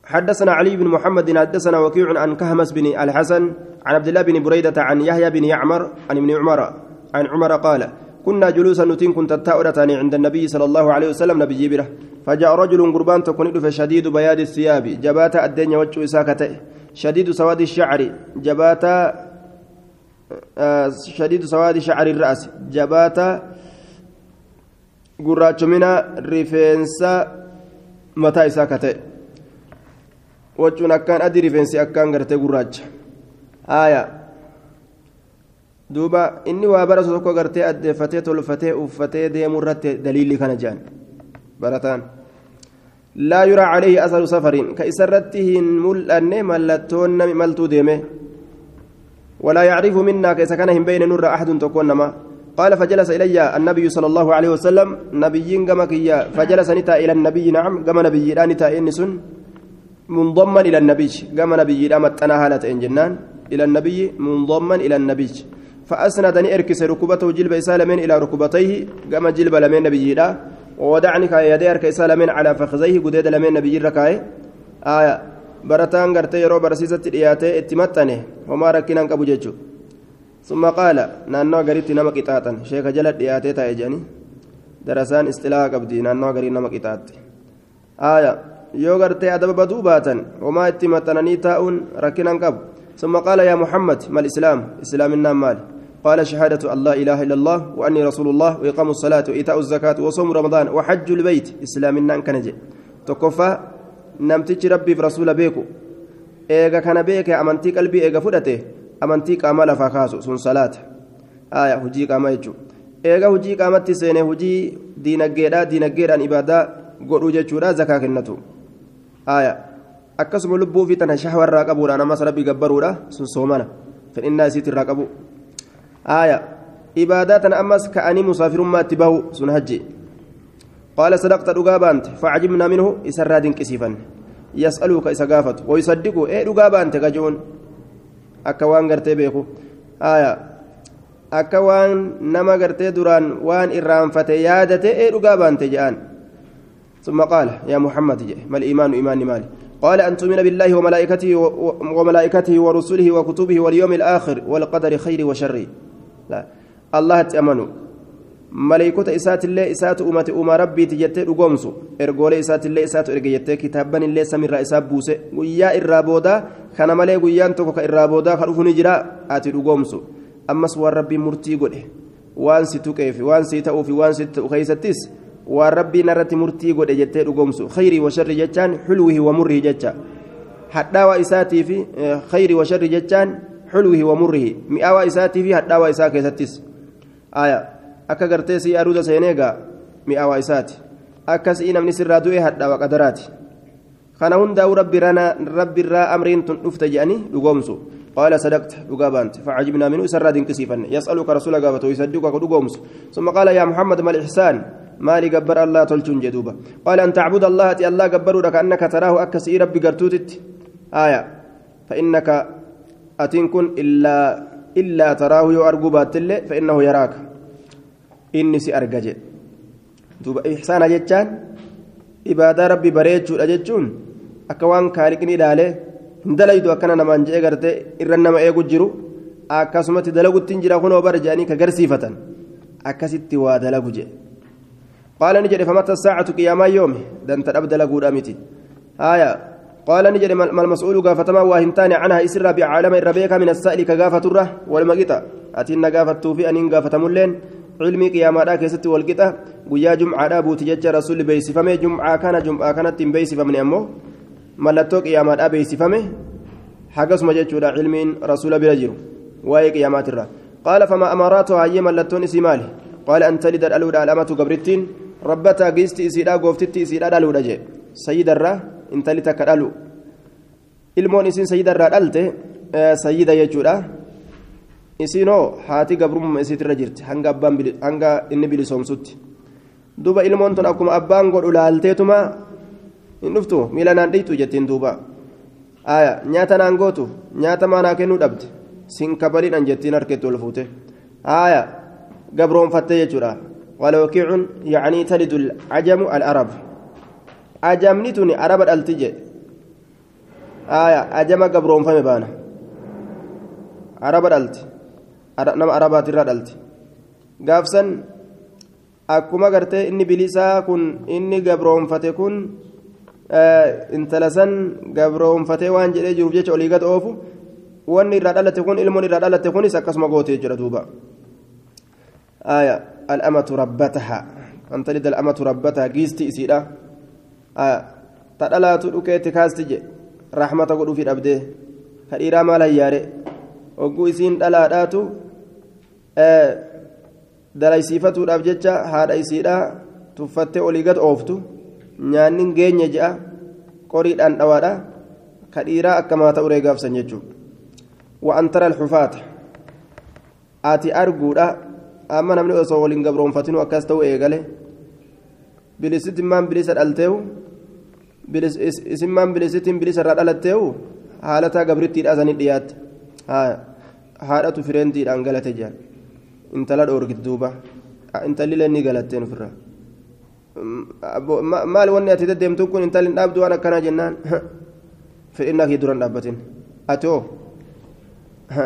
حدثنا علي بن محمد حدثنا وكيع عن كهمس بن الحسن عن عبد الله بن بريدة عن يحيى بن يعمر عن ابن عمر عن عمر قال كنا جلوسا نتين كنت تأورتاني عند النبي صلى الله عليه وسلم نبي جبرة. فجاء رجل قربان تكون فشديد بياد الثياب جبات الدنيا وجه ساكته شديد سواد الشعر جبات شديد سواد شعر الرأس جبات gurraachumina rifeensa mataa isaa ka ta'e wachuun akkaan adii rifeensi akkaan gartee gurraacha haaya duuba inni waa bara tokko gartee addeeffatee tolfatee uffatee deemuu irratti daliilli kana jedhan barataan laa yuraa calayhi asaru safariin ka isa irratti hin mul'anne mallattoon nami maltuu deeme minnaa ka isa kana hin beeyne nurra axadun tokkoon namaa قال فجلس إلي النبي صلى الله عليه وسلم. نبي كما فجلس نتا إلى النبي. نعم. كما نبي. نتا إنسن منضما إلى النبي. كما نبي. لا متنا هالة جنان. إلى النبي. منضما إلى النبي. فأسندني إركس ركبته جلب إسالمين إلى ركبتيه. كما جلب لمن نبي. لا. وودعني كاي يدي أرك إسالمين على فخذيه. قديد لمن نبي. ركاي آية. برتان قرتي يرو برسيسة إياتي اتمتني وما ركنا كبو جيجو ثم قال نانو غريت نما قطاطا شيخ جلد دياتي تايجاني درسان استلاء قبدي نانو غري نما قطاط آية yoo gartee adaba baduu baatan homaa itti maxxananii taa'uun rakkinaan qabu. ثم قال يا محمد ما الإسلام إسلام النام مال قال شهادة الله إله إلا الله وأني رسول الله وإقام الصلاة وإيتاء الزكاة وصوم رمضان وحج البيت إسلام النام كنجي تكفى ربي في رسول بيكو إيغا كان بيك أمنتي قلبي إيغا فدته amantii qaamaa lafaa kaasu sun salaata aya hujii qaamaa jechuudha eega hujii qaamatti seene hujii diinaggeedhaa diinaggeedhaan ibaadaa godhuu jechuudha zakaa kennatu aya akkasuma lubbuu fi tana shahwa irraa qabuudhaan ammas rabbi gabbaruudha sun soomana fedhinnaa isiit irraa qabu aya ibaadaa tana ammas ka'anii musaafirummaatti bahu sun hajji قال صدقت دغابانت فعجبنا منه إسراد كسيفا يسألك إسا قافت ويصدق إيه دغابانت كجون akka waan gartee beeku. Aya akka waan nama gartee duraan waan irraanfate yaadate ee dhugaa baante je'an ثم قال يا محمد ما الإيمان إيمان مالي قال أن تؤمن بالله وملائكته وملائكته ورسله وكتبه واليوم الآخر والقدر خير وشر لا الله تأمنوا ملائكة إسات الله إسات أمة أمة ربي تجتة رقومسو إرقول إسات الله إسات إرقيتة كتابا الله سمير إساب بوسة. ويا إرابودا كان ملائك ويان توكا إرابودا خلوف نجرا آتي رقومسو أمس والربي مرتي قده. وان ستو كيف وان ستو في وان ستو خيستيس والربي نرتي مرتي قده جتة رقومسو خيري وشر جتان حلوة ومره جتا حداوى إساتي في خير وشر جتان حلوة ومره. مئاوى إساتي في حداوى إساك يستيس آية. Akka gartee sii aruuda seenee gaa mi'aawaa isaati akka si'i namni sirraa du'e hadhaawa qadaraati kana hundaa'u rabbiirraa amriin tun dhufte jedhanii dhugoomsu dhugaa baante facajibnaa minuu isarraa dinqisiifanne yas'aluka rasula gaafatu yusaddiqu akka dhugoomsu ثم قال يا محمد ما الإحسان مالي قبر الله تلجون جدوبا قال أن تعبد الله تي الله قبروا لك أنك تراه أكسي ربي قرتوتت آية فإنك أتنكن إلا إلا تراه يو أرقبات فإنه يراك inni si arga jedhe duuba ihsaana jechaan ibaadaa rabbi bareechuudha jechuun akka waan kaaliqni ilaalee hin dalaydu akkana namaan je'ee gartee irra nama eegu jiru akkasumatti dalagutti hin jira kunoo bara jedhanii ka garsiifatan akkasitti waa dalagu jedhe qaala ni jedhe famata saacatu qiyaamaa yoomi danta dhab dalaguudha miti haaya qaala ni jedhe malmas'uulu gaafatamaa waa hin taane canhaa isirraa bicaalama irra beekaa min assa'ili ka gaafaturra walma qixa atiin na gaafattuu fi aniin gaafatamulleen cilmii qiyaamaadhaa keessatti walqixa guyyaa jumcaadhaa buuti jecha rasuulli beeksifame jumcaa kana jumcaa kanatti hin beeksifamne ammoo mallattoo qiyaamaadhaa beeksifame hagasuma jechuudha cilmiin rasuula bira jiru waa'ee qiyaamaatirra qaala fama amaaraatu hayyee mallattoon isii maali qaala an talida dhaluudha al'amatu gabrittiin rabbataa giisti isiidhaa gooftitti isiidhaa dhaluudha jee sayyidarraa intali takka dhalu ilmoon isiin sayyidarraa dhalte sayyida jechuudha isiinoo haati gabrummaa isiitirra jirti. Hanga abbaan hanga inni bilisoomsutti. Duuba ilmoon tun akkuma abbaan godhu laalteetuma hin dhuftu. Miila naan dhiitu jettiin duuba. Nyaata naan gootu nyaata maanaa kennuu dhabde. Sin kabaliidhaan jettiin harkeetti ol fuute. Aya gabroonfattee jechuudha. Walookiicun yacanii talidu alcajamu al'arab. Ajamni tuni araba dhalti jedhe aya ajama gabroonfame baana. Araba dhalti nama arabaatirraa dhalti gaafsan akkuma gartee inni bilisaa kun inni gabroonfate kun intala san gabroonfatee waan jedhee jiruuf jecha olii gad oofu wanni irraa dhalate kun ilmoon irraa dhalate kunis akkasuma goote jechuudha duuba al'amatu rabbataha an talida al'amatu rabbataha giisti isiidha ta dhalaatu dhukeetti kaasti je rahmata godhuufi dhabdee ka dhiiraa maal hayyaare hogguu isiin dhalaadhaatu dalaysiifatuudhaaf jecha haadha isiidha tuffattee olii gad ooftu nyaanni geenye je'a qoriidhaan dhawaadha ka dhiiraa akkamaa ta'u reegaafsan jechuudha. Waan tara alxufaata ati arguudha amma namni osoo waliin gabroonfatinu akkas ta'u eegale. Bilisittimmaan bilisa dhalteewu isimmaan bilisittiin bilisa irraa dhalatteewu haalataa gabrittiidha sanii dhiyaatte haadhatu fireentiidhaan galate jaan intala dhoorgiti duuba intalli ni galatteen ofirraa maal wanni ati deddeemtu kun intalli hin dhaabdu waan akkanaa jennaan fedhinnaa kee duran dhaabbatin ati oo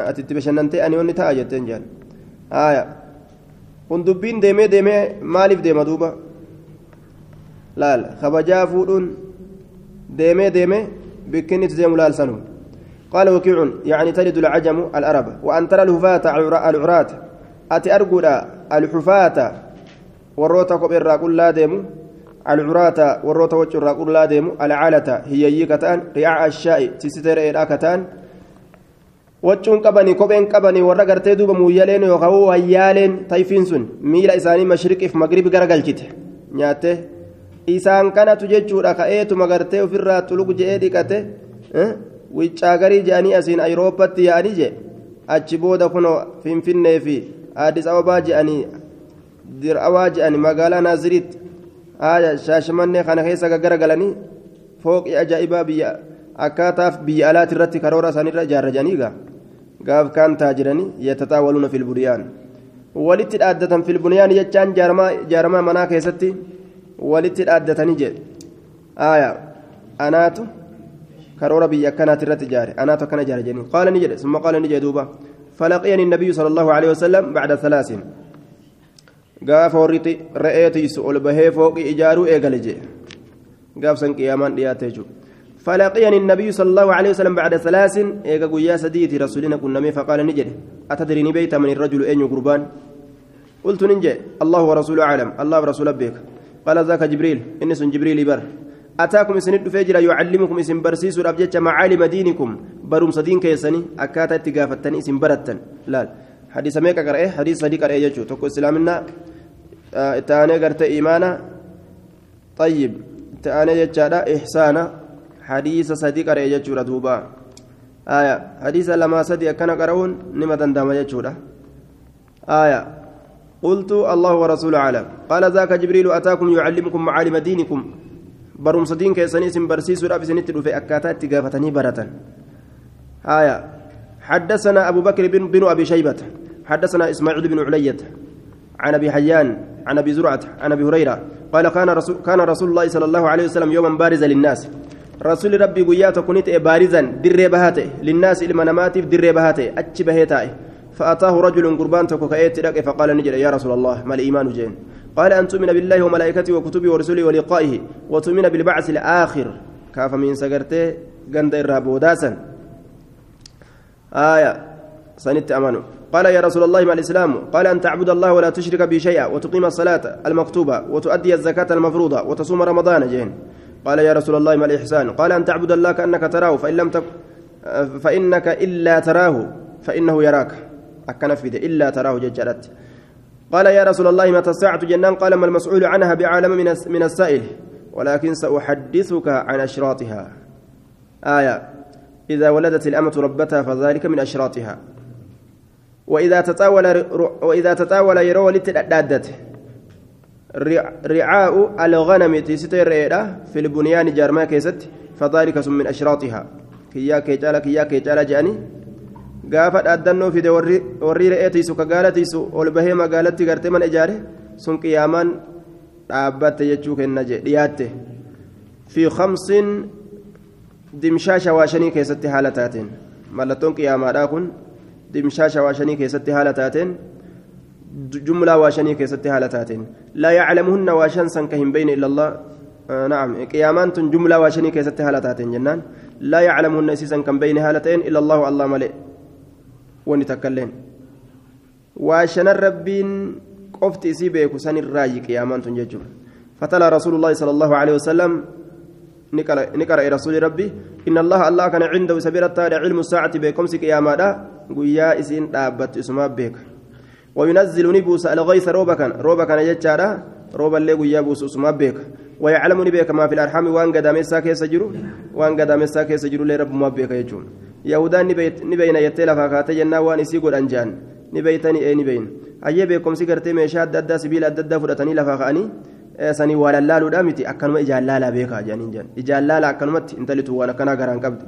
ati itti bashannantee ani wanni ta'a jetteen jaan haaya kun dubbiin deemee deemee maaliif deema duuba laal kabajaa fuudhuun deemee deemee bikkinni itti deemu laalsanu قال وكيع يعني تلد العجم العرب وأن ترى الهفاة العراة أتي أرجودا الحفاة وروتا كبير راقول لا ديمو العراة وروتا وجه راقول لا ديمو العالة هي يكتان رعاء الشاء تستر إلى كتان wachuun qabanii kopheen qabanii warra gartee duuba muuyyaleen yookaan wayyaaleen tayfiin sun miila isaanii mashriqiif magribi garagalchite nyaatte isaan kanatu jechuudha ka'eetuma gartee ofirraa tulugu je'ee dhiqate wiccagarii je'anii asiin ayirooppatti yaa'anii je achi booda kunoo finfinnee fi addis ababaa je'anii dir'awaa je'anii magaalaa naaziriitti shaashimannee kana keessa gaggaragalanii fooqii ajaa'ibaa biyya akkaataaf biyya alaati irratti karoora isaaniirra ijaarrajanii gaa gaaf kaan taajiranii yatataawaluuna filbuniyaan walitti dhaaddatan filbuniyaan jechaan jaaramaa manaa keessatti walitti dhaaddatanii jedhe anaatu karoora biyya akkanaati irratti ijaare. Anaatu akkana ijaare jedhanii qaala ni jedhe. Summa qaala ni jedhe duuba. فلقيني النبي صلى الله عليه وسلم بعد ثلاث قاف ورطي رأيتي سؤال بهي فوق إجارو إيقالجي قاف سن قيامان دياتيجو فلقيني النبي صلى الله عليه وسلم بعد ثلاث إيقا قويا سديتي رسولنا كنا فقال نجد أتدريني بيت من الرجل أين قربان قلت ننجي الله ورسوله أعلم الله ورسوله بك قال ذاك جبريل إنس جبريل بر أتاكم سند فجر يعلمكم اسم برسيس الأبجد معالم دينكم. بروم صدين كيسني أكاتا تقافتني اسم برتن. لا. حديث ميكا قرأي حديث صديق قرأي يجو تقول إسلامنا. آه تاني قرت إيمانا. طيب. تاني يجادا إحسانا. حديث صديق قرأي يجو دوبا آية. حديث لما صديق كان قرأون. نما دندام يجو آية. قلت الله ورسوله أعلم. قال ذاك جبريل أتاكم يعلمكم معالم دينكم. برمس دين كيسني اسم برسيس وراب سنت في أكاتات تقافتني برة آية حدثنا أبو بكر بن, بن أبي شيبة حدثنا إسماعيل بن علية عن أبي حيان عن أبي زرعة عن أبي هريرة قال كان رسول, كان رسول الله صلى الله عليه وسلم يوما بارزا للناس رسول ربي قيات كنت بارزا در بهاته للناس المنامات در بهاته أتش بهيته فأتاه رجل قربان تكوكايت فقال نجد يا رسول الله ما الإيمان جين قال أن تؤمن بالله وملائكته وكتبه ورسله ولقائه وتؤمن بالبعث الآخر. كاف من سقرته قند الرابوداسا آية. سنت أمانه. قال يا رسول الله ما الإسلام قال أن تعبد الله ولا تشرك به شيئا وتقيم الصلاة المكتوبة وتؤدي الزكاة المفروضة وتصوم رمضان. جين قال يا رسول الله ما الإحسان قال أن تعبد الله كأنك تراه فإن لم تك فإنك إلا تراه فإنه يراك. أكن إلا تراه ججرت. قال يا رسول الله متى الساعة جنان؟ قال ما المسؤول عنها بعالم من من السائل. ولكن سأحدثك عن أشراطها. آية. إذا ولدت الأمة ربتها فذلك من أشراطها. وإذا تطاول وإذا تطاول يرو لتدادت رعاء الغنم تستير في البنيان جارما كيست فذلك من أشراطها. كيا كيتالا كيا كيتالا جاني. Gaafa dhaaddannoo fide warri re'ee tiisu ka gaala tiisu ol bahee magaalatti gartee man ijaare sun qiyaamaan dhaabbatte jechuu kenna dhiyaatte fi khamsin dimshaasha waashanii keessatti haala taateen mallattoon qiyaamaadhaa kun dimshaasha waashanii keessatti haala taateen jumlaa waashanii keessatti haala taateen laa yaclamuhunna waashan san ka hin beyne illa allah نعم قيامان جملة واشني كيست هالة تاتين جنان لا يعلمهن إسيسا كم بين هالتين إلا الله الله ملئ ونتكلم واشن الربين قفت إسي بيكو سن الراجي قيامان تنججو فتلا رسول الله صلى الله عليه وسلم نقرأ رسول ربي إن الله الله كان عنده سبيل علم الساعة بكم سك يا مادا قويا إسين دابت اسمها بك وينزل نبوس الغيث روبا كان روبا كان يجارا روبا اللي قويا بوس اسمها بك ويعلم نبيك ما في الأرحام وان قدام الساكي سجرو وان قدام الساكي سجرو لي رب ما بك يجون يهودان نبين يتلا فكاتي جنا وان يسيقوا الأنجان نبيتني أي نبين أيه بكم سيقرتي ميشاد ددا سبيل ددا فرتني لفاقاني sanii waa lallaaluudha miti akkanuma ijaan laalaa beekaa jedhaniin jedhan ijaan laalaa akkanumatti intalitu waan akkanaa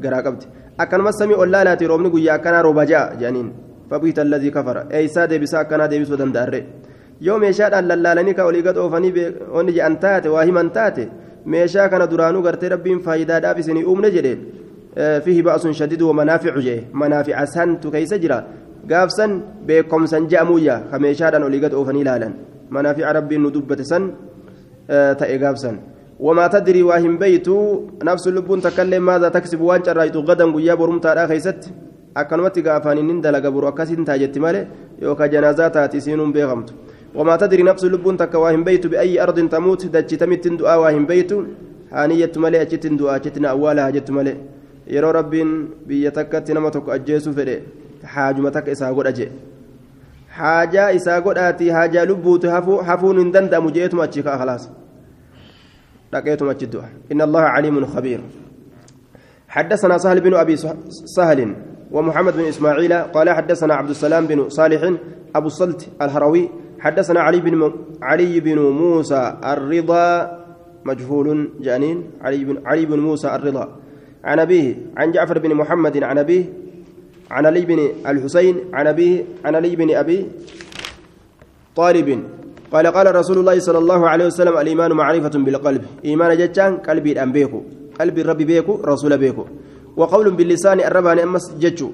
garaa qabdi akkanuma samii ol laalaati roobni guyyaa akkanaa rooba ja'a jedhaniin fabiita alladii kafara eeysaa deebisaa akkanaa deebisuu danda'arre yoo meeshaadhaan lallaalanii ka olii gad oofanii onni jedhan taate waa himan taate meeshaa kana duraanuu gartee rabbiin faayidaadhaaf isinii uumne jedhe shadidu wamanaaficu jedhe manaafica santu keeysa jira gaafsan beekomsan je'amuyya ka meeshaadhaan olii gad oofanii laalan manaafica rabbiin nu dubbate san ta'e gaabsan وما تدري واهم بيت نفس اللبون تكلم ماذا تكسب وان رايت غدا غيا برمتا دا خيست akkanumatti gaafaniin dalaga buru akkasin taajetti malee yookaan janaasaa taati siinuun beekamtu وما تدري نفس لبون تكا واهم بيت بأي أرض تموت دجت تمت دعاء واهم بيت هانية ملئ أجت دعاء أجتنا أولها أجت ملئ يرى رب بيتكت نمتك أجيس فدي حاجمتك إسا قد أجي حاجة إسا قد آتي حاجة لبوت حفون دندم جيتم أجيك خلاص لقيتم أجدوا إن الله عليم خبير حدثنا سهل بن أبي سهل ومحمد بن إسماعيل قال حدثنا عبد السلام بن صالح أبو الصلت الهروي حدثنا علي بن. علي بن موسى الرضا مجهول جانين علي بن علي بن موسى الرضا عن أبيه عن جعفر بن محمد عن أبيه عن علي بن الحسين عن أبيه عن علي بن أبي طالب. قال قال رسول الله صلى الله عليه وسلم الإيمان معرفة بالقلب. إيمان جتان قلبي بيكو قلبي الرب بيكو رسول بيكو. وقول باللسان الربان أمس جتشو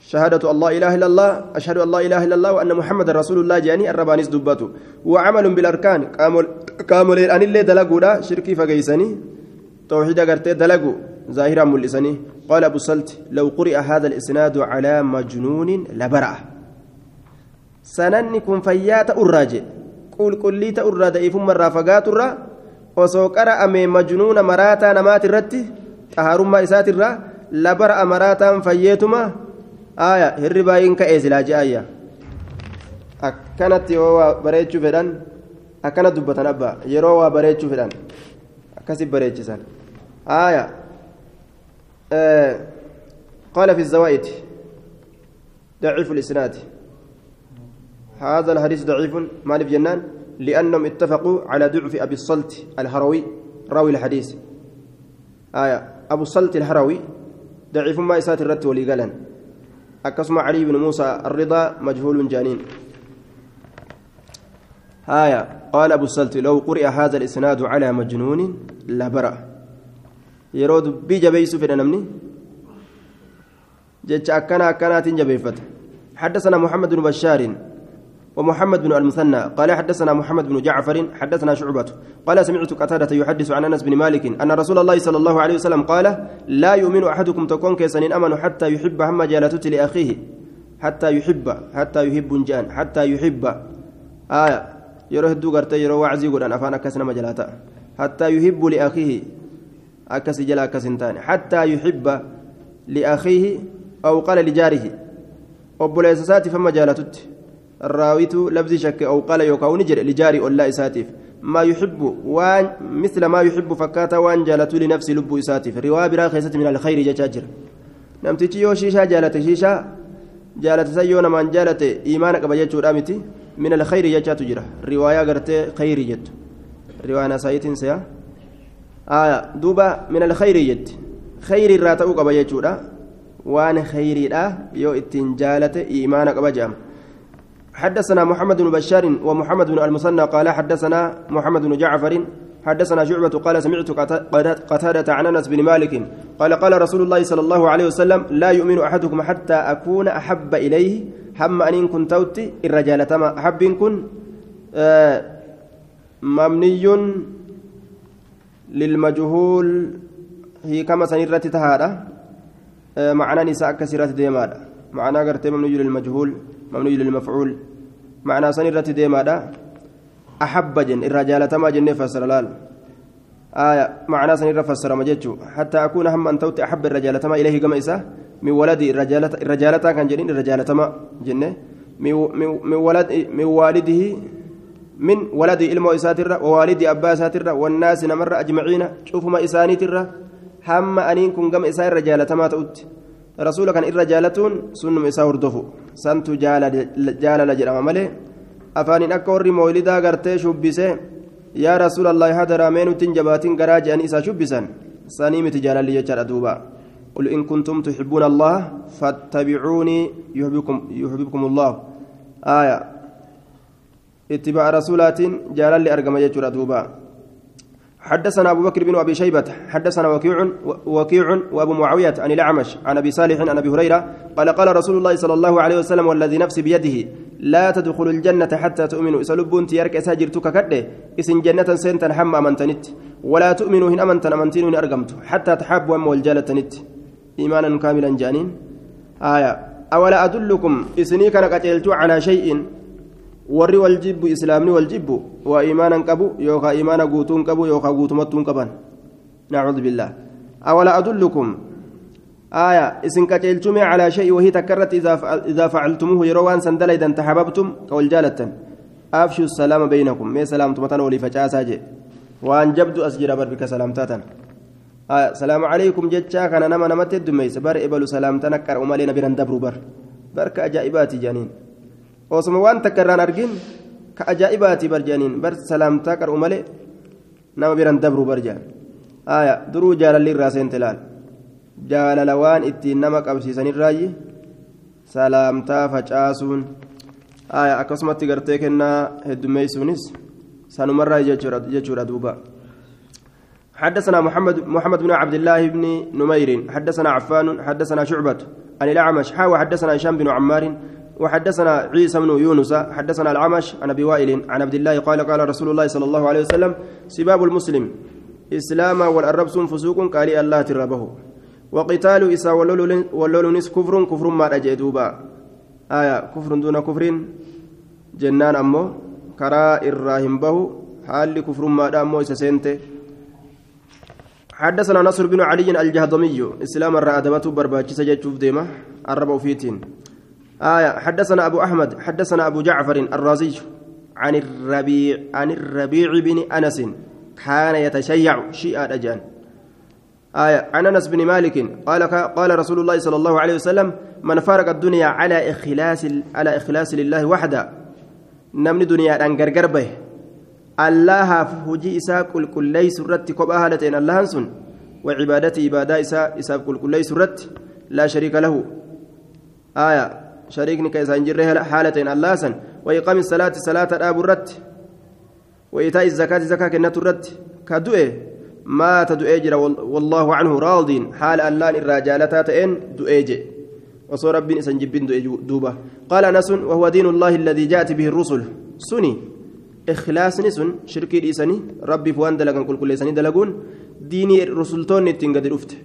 شهادة الله إله إلا الله أشهد لا إله إلا الله وأن محمد رسول الله جاني الربانيس دبته وعمل بالأركان كامل كامل أن اللي دلقوا شركي فقيسني. توحيد قرتي دلقوا ظاهرا ملسني قال أبو سلت لو قرئ هذا الإسناد على مجنون لبرأ sananni kun fayyaa ta'urraa je qulqullii ta'urraa da'iifummarraa fagaaturraa osoo qara'ame majnuuna maraataa namaati irratti xahaarummaa isaatirraa labara'a maraataan fayyeetuma aaya hirri baay'een ka'ee silaa je'ayya akkanatti yoo waa bareechuu fedhan akkana dubbatan abbaa yeroo waa bareechuu fedhan aaya قال في الزوائد ضعيف الإسناد. هذا الحديث ضعيف مالف جنان لأنهم اتفقوا على ضعف أبي الصلت الهروي راوي الحديث. آية. أبو الصلت الهروي ضعيف ما إسات الرت وليقالا أكسم علي بن موسى الرضا مجهول جانين. آية. قال أبو الصلت لو قرئ هذا الإسناد على مجنون لبرأ. يرود بيجبيس في نمني جتش أكنا أكنات جبيفت حدثنا محمد بن بشار ومحمد بن المثنى قال حدثنا محمد بن جعفر حدثنا شعبة قال سمعت قتادة يحدث عن أنس بن مالك أن رسول الله صلى الله عليه وسلم قال لا يؤمن أحدكم تكون كيسن أمن حتى يحب هم جالتت لأخيه حتى يحب حتى يحب جان حتى يحب آية يروح الدو قرتي يروح وعزي قرآن أفانا كسنا مجلاتا حتى يحب لأخيه أكس جلا كسنتان حتى يحب لأخيه أو قال لجاره. وبليسسات فما جالتت. الراويت لفظ شك أو قال يوكاون جر لجاري أولا إساتيف. ما يحب وان مثل ما يحب فكاتا وان جالت لنفس لب إساتف رواية برا خيسة من الخير جاجر نمتي يو شيشا جالت شيشا. جالت سيونا من جالت إيمانك بجتشو رامتي. من الخير جاجات جرا. رواية قرتي خير جت رواية نسايت سيا. آية دوبا من الخير جت خير الراتب قبجتشو وان خير يو اتن جالت إيمانك بجام حدثنا محمد بن بشار ومحمد بن المثنى قال حدثنا محمد بن جعفر حدثنا شعبة قال سمعت قتادة عن أنس بن مالك قال قال رسول الله صلى الله عليه وسلم لا يؤمن أحدكم حتى أكون أحب إليه. هم أن كنت توتي الرجال تما أحب كن آه مبني للمجهول هي كما سنرت تهادة آه معنى نساء كسرات ديمادا. معنى قرتي مبني للمجهول مبني للمفعول. معنى سنرة ديمادا أحب جن الرجال تما جن فسر لال. آية معنى سنرة فسر مجتشو حتى أكون هم أن توت أحب الرجال تما إليه كما إسا. من ولدي الرجال الرجال كان جنين الرجال تما جنة. من ولد من والده من ولد إلمو إساترة ووالد أبا إساترة والناس نمر أجمعين شوفوا ما إساني ترة هم أنين كن قم إسان الرجال تما تؤت jaalatuun sunnum isaa hordofu santu jaalala jedhama malee afaaniin akka warri moolidaa gartee shubbise yaa rasuula allaahi hadaraa mee nutin jabaatin garaa je'anii isaa shubbisan sanii miti jaalalli jechaadha duuba قل إن كنتم تحبون الله فاتبعوني يحببكم, يحببكم الله آية اتباع رسولات جلال لأرقم يجر دوبا. حدثنا أبو بكر بن أبي شيبة حدثنا وكيع وكيع وأبو معاوية عن الأعمش عن أبي صالح عن أبي هريرة قال قال رسول الله صلى الله عليه وسلم والذي نفسي بيده لا تدخل الجنة حتى تؤمنوا. إسلبون تيارك أساجرتك كده إسن جنة سنتا حم أمنتنت ولا تؤمنوا هن أمنتن أمنتين أرقمت حتى تحابوا أم والجالة نت إيمانا كاملا جانين. آية أولا أدلكم إسني كان على شيء warri wal jibbu islaamni wal jibbu waa iimaanan qabu yookaan iimaana guutuun qabu yookaan guutumattuun qaban. Nacuudhu billah awala adullukum? آية إسن كتلتم على شيء وهي تكرت إذا إذا فعلتموه يروان سندل إذا تحببتم كوالجالة أفشوا السلام بينكم ما سلام تمتن ولي فجأة وأن جبد أسجر بربك سلامتاتا آية سلام عليكم جتشا كان نما نمت الدميس بر إبلو سلام تنكر أمالينا بنا دبرو بر برك أجائبات جانين osuma waan takka irraan argin ka ajaa'ibaati barjaaniin bar salaamtaa qar'u malee nama biran dabru barjaan aya duruu jaalalli irraa seente laal jaalala waan ittiin nama qabsiisanirraayi salaamtaa facaasuun aya akkasumatti gartee kennaa heddummeeysuunis sanumarraa jechuudha duuba حدثنا محمد محمد بن عبد الله بن نمير حدثنا عفان حدثنا شعبة عن الأعمش حاوى حدثنا هشام بن عمار وحدثنا عيسى بن يونس حدثنا العمش عن أبي وائل عن عبد الله قال قال رسول الله صلى الله عليه وسلم سباب المسلم إسلام والاربس فسوق قال الله تربه وقتال اسا ولولنس كفر كفر ما اجدوبا آية كفر دون كفر جنان أمو كرا الراهن به حال كفر ما دامو سسنته حدثنا نصر بن علي الجهضمي إسلام الرادمه برباكي سجد ديمه الربو فيتين آية حدثنا أبو أحمد حدثنا أبو جعفر الرازي عن الربيع عن الربيع بن أنس كان يتشيع شيئا أجان. آية عن أنس بن مالك قال قال رسول الله صلى الله عليه وسلم من فارق الدنيا على إخلاص على إخلاص لله وحده نمني دنيا أن غرغر به. الله فوجي إساء كل كل ليس رت كبها لتين الله سن وعبادتي عبادة إساء إساء كل كل ليس رت لا شريك له. آية شريكني كيسان جره حالتين اللاسن وإقام الصلاة صلاة أبو الرت وإيتاء الزكاة زكاة كنة الرت كدؤه ما تدؤه جرى والله عنه راض حال ألان الرجالة تئن دؤيج وصور ربي إسان جبين دوبة. قال أنس وهو دين الله الذي جاءت به الرسل. سني. إخلاص نسن شركي إساني ربي فوان دلقان كل كل إساني دلقون. ديني رسلتون نتنقد رفته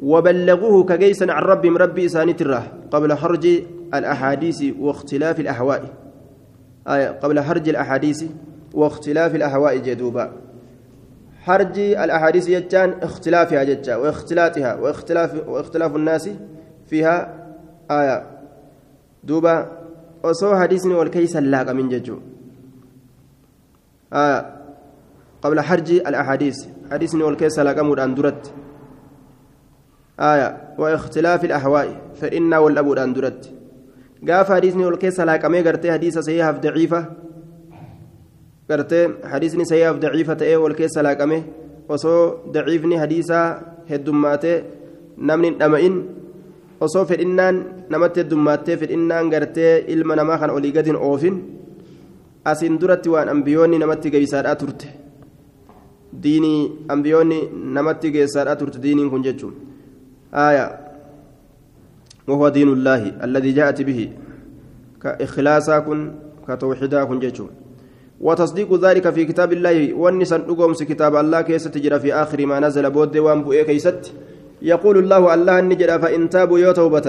وبلغوه كجيسا عن ربهم ربي إساني تراه قبل حرج الأحاديث واختلاف الأهواء. آية قبل حرج الأحاديث واختلاف الأهواء جدوبا. حرج الأحاديث يجان اختلافها ججا واختلاتها واختلاف واختلاف الناس فيها. آية. دوبا وصو حديث والكيس اللاقى من ججو. آية. قبل حرج الأحاديث حديث والكيس لقمود أن درت. آية واختلاف الأهواء فإن والأبود أن درت قاف حديثني والكيس لقمي قرتي حديث سيئة ضعيفة قرتي حديثني سيئة ضعيفة إيه والكيس لقمي osoo daciifni hadiisaa heddummaatee namni hin dhama'in osoo fedhinnaan namatti heddummaatee fedhinnaan gartee ilma namaa kan olii gadin oofin asiin duratti waan ambiyoonni namatti geeysaadhaa turte diinii ambiyoonni namatti geessaadhaa turte diiniin kun jechuun aaya وهو دين الله الذي جاءت به كإخلاصا كن كتوحيدا كن وتصديق ذلك في كتاب الله والنسان أقومس كتاب الله كيست تجرى في آخر ما نزل بود وان بؤي كيست. يقول الله الله نجد فإن تابوا يو توبة.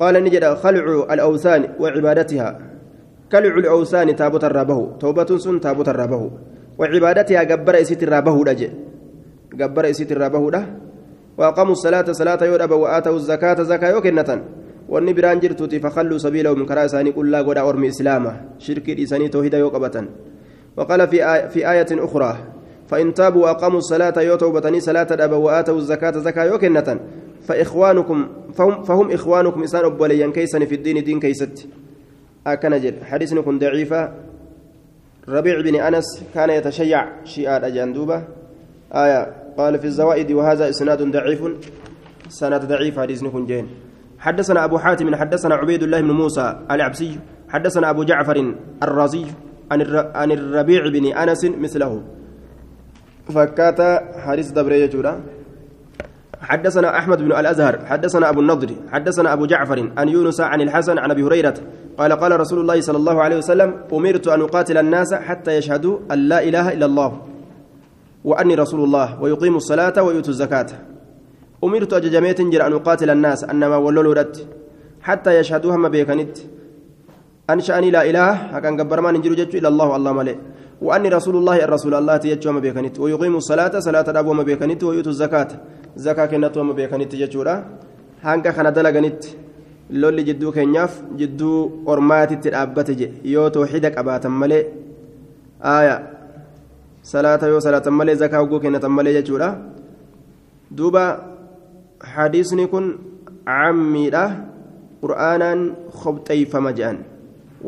قال نجد خلع الأوثان وعبادتها. كلع الأوثان تابوت الرابه توبة سن تابوت الرابه وعبادتها جبر إسيت الرابه رجع جبر إسيت الرابه ده. وأقاموا الصلاة صلاة يودب وآتوا الزكاة زكاة يوكنة wanni biraan jirtuuti fakalluu sabiilahum karaa isaanii qullaa godha ormi islaama shirkii dhiisanii toohida yoo qabatan وقال في آية في آية أخرى فإن تابوا وأقاموا الصلاة يوتوبتني صلاة أبا وآتوا الزكاة زكاة يوكنة فإخوانكم فهم, فهم إخوانكم إسان أبوليا كيسا في الدين دين كيست. أكنجل حديث كن ضعيفة. ربيع بن أنس كان يتشيع شيئا أجندوبة آية قال في الزوائد وهذا إسناد ضعيف. سند ضعيف حديث جين. حدثنا أبو حاتم حدثنا عبيد الله بن موسى العبسي حدثنا أبو جعفر الرازي عن الربيع بن أنس مثله. فكاتا حديث دبرية جورا حدثنا أحمد بن الأزهر حدثنا أبو النضر حدثنا أبو جعفر عن يونس عن الحسن عن أبي هريرة قال قال رسول الله صلى الله عليه وسلم أمرت أن أقاتل الناس حتى يشهدوا أن لا إله إلا الله. وأني رسول الله ويقيموا الصلاة ويؤتوا الزكاة. أمرت أججميت جر أن أقاتل الناس أنما ولولوا حتى يشهدوا هم بيكنت. أن شأني لا إله هكذا قبر ما ننجر إلا الله الله ملئ. وأني رسول الله الرسول الله تيجو ما بيكنت. ويقيم الصلاة صلاة الأب وما بيكنت ويؤتوا الزكاة. زكاة كنت وما بيكنت جتشورا هانك خنا دلغنت lolli jidduu keenyaaf jidduu ormaatitti dhaabbate je yoo tooxida qabaatan malee salaata yoo salaatan malee zakaa hogguu kennatan malee jechuudha duuba hadiisni kun cammiidha qur'aanaan khobxeeyfama jedhan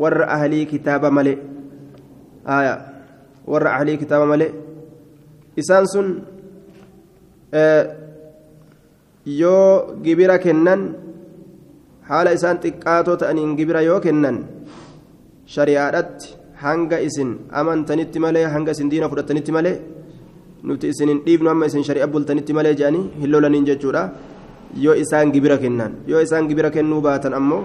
warra ahlii kitaaba malee aya warra ahlii kitaaba malee isaan sun yoo gibira kennan haala isaan xiqqaatoo ta'aniin gibira yoo kennan shari'aadhatti hanga isin amantanitti malee hanga isin diina fudhatanitti malee nuti isin hin dhiifnu amma isin shari'a bultanitti malee jedhanii hin lolaniin jechuudha yoo isaan gibira kennan yoo isaan gibira kennuu baatan ammoo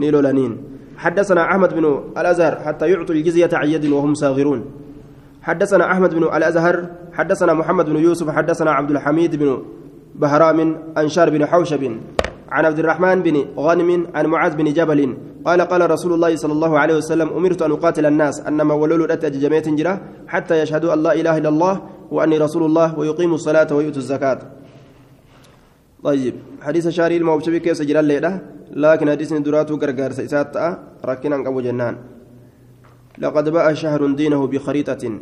ni lolaniin حدثنا أحمد بن الأزهر حتى يعطوا الجزية عن يد وهم صاغرون حدثنا أحمد بن الأزهر حدثنا محمد بن يوسف حدثنا عبد الحميد بن بهرام أنشار بن حوشب عن عبد الرحمن بن غانم عن معاذ بن جبل قال قال رسول الله صلى الله عليه وسلم أمرت أن أقاتل الناس أنما ولولوا الأتى جميع جرة حتى يشهدوا أن لا إله إلا الله وأني رسول الله ويقيموا الصلاة ويؤتوا الزكاة. طيب حديث شاري الموبشبي كيف سجل الليلة لكن حديث دراتو غرغر سيسات ركنا أبو جنان. لقد باء شهر دينه بخريطة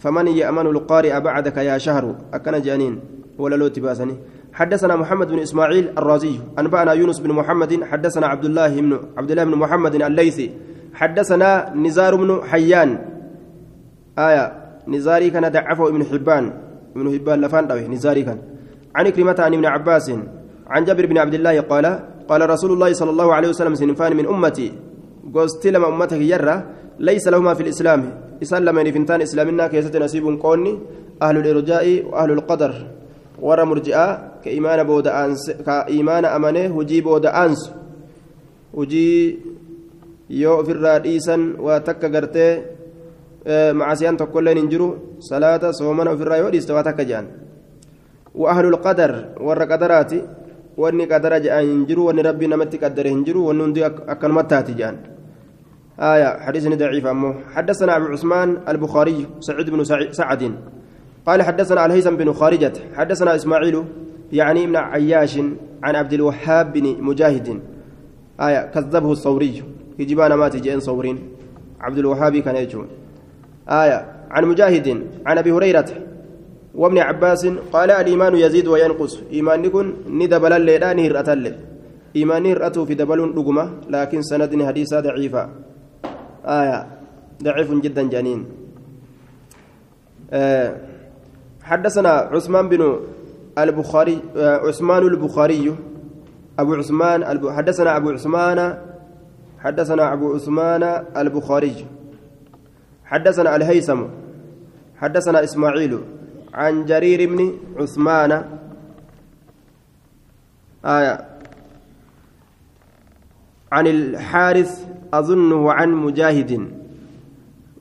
فمن يأمن القارئ بعدك يا شهر؟ أكن جانين ولا لو تباسني. حدثنا محمد بن إسماعيل الرازي أنبأنا يونس بن محمد حدثنا عبد الله بن عبد الله بن محمد الليثي حدثنا نزار بن حيان. آية نزاري كان ضعفه ابن حبان ابن حبان لفان نزاري كان. عن كلمة عن ابن عباس عن جابر بن عبد الله قال قال رسول الله صلى الله عليه وسلم سنفان من أمتي قلت لما أمتك يرى ليس لهما في الإسلام. إسلام من فنتان إسلامنا كيسة نصيب قوني أهل الإرجاء وأهل القدر. Warra murji'aa ka imaana booda'aanse ka imaana amanee hujii booda'aansu hujii yoo ofirraa dhiisan waa takka gartee macasiyaan tokkolleen hin jiru salaata soomana ofirraa yoo dhiiste waa takka jedhan وأهل القدر ور قدراتي واني قدر جاء ينجروا واني ربي نمتي قدر ينجروا واني ندي أكل متاتي جان آية حديث ضعيف أمه حدثنا أبو عثمان البخاري سعيد بن سعد قال حدثنا الهيثم بن خارجة حدثنا إسماعيل يعني ابن عياش عن عبد الوهاب بن مجاهد. آية كذبه الثوري يجبان ما تجين صورين. عبد الوهاب كان يجون. آية عن مجاهد عن أبي هريرة وابن عباس قال الإيمان يزيد وينقص. إيمان يكون ندبل الليلان هرأة الليل إيمان هرأة في دبل رقمة لكن سند حديثة ضعيفة. آية ضعيف جدا جنين. آه حدثنا عثمان بن البخاري آه عثمان البخاري أبو عثمان حدثنا أبو عثمان حدثنا أبو عثمان البخاري. حدثنا الهيثم حدثنا إسماعيل عن جرير بن عثمان. آية عن الحارث أظنه عن مجاهد.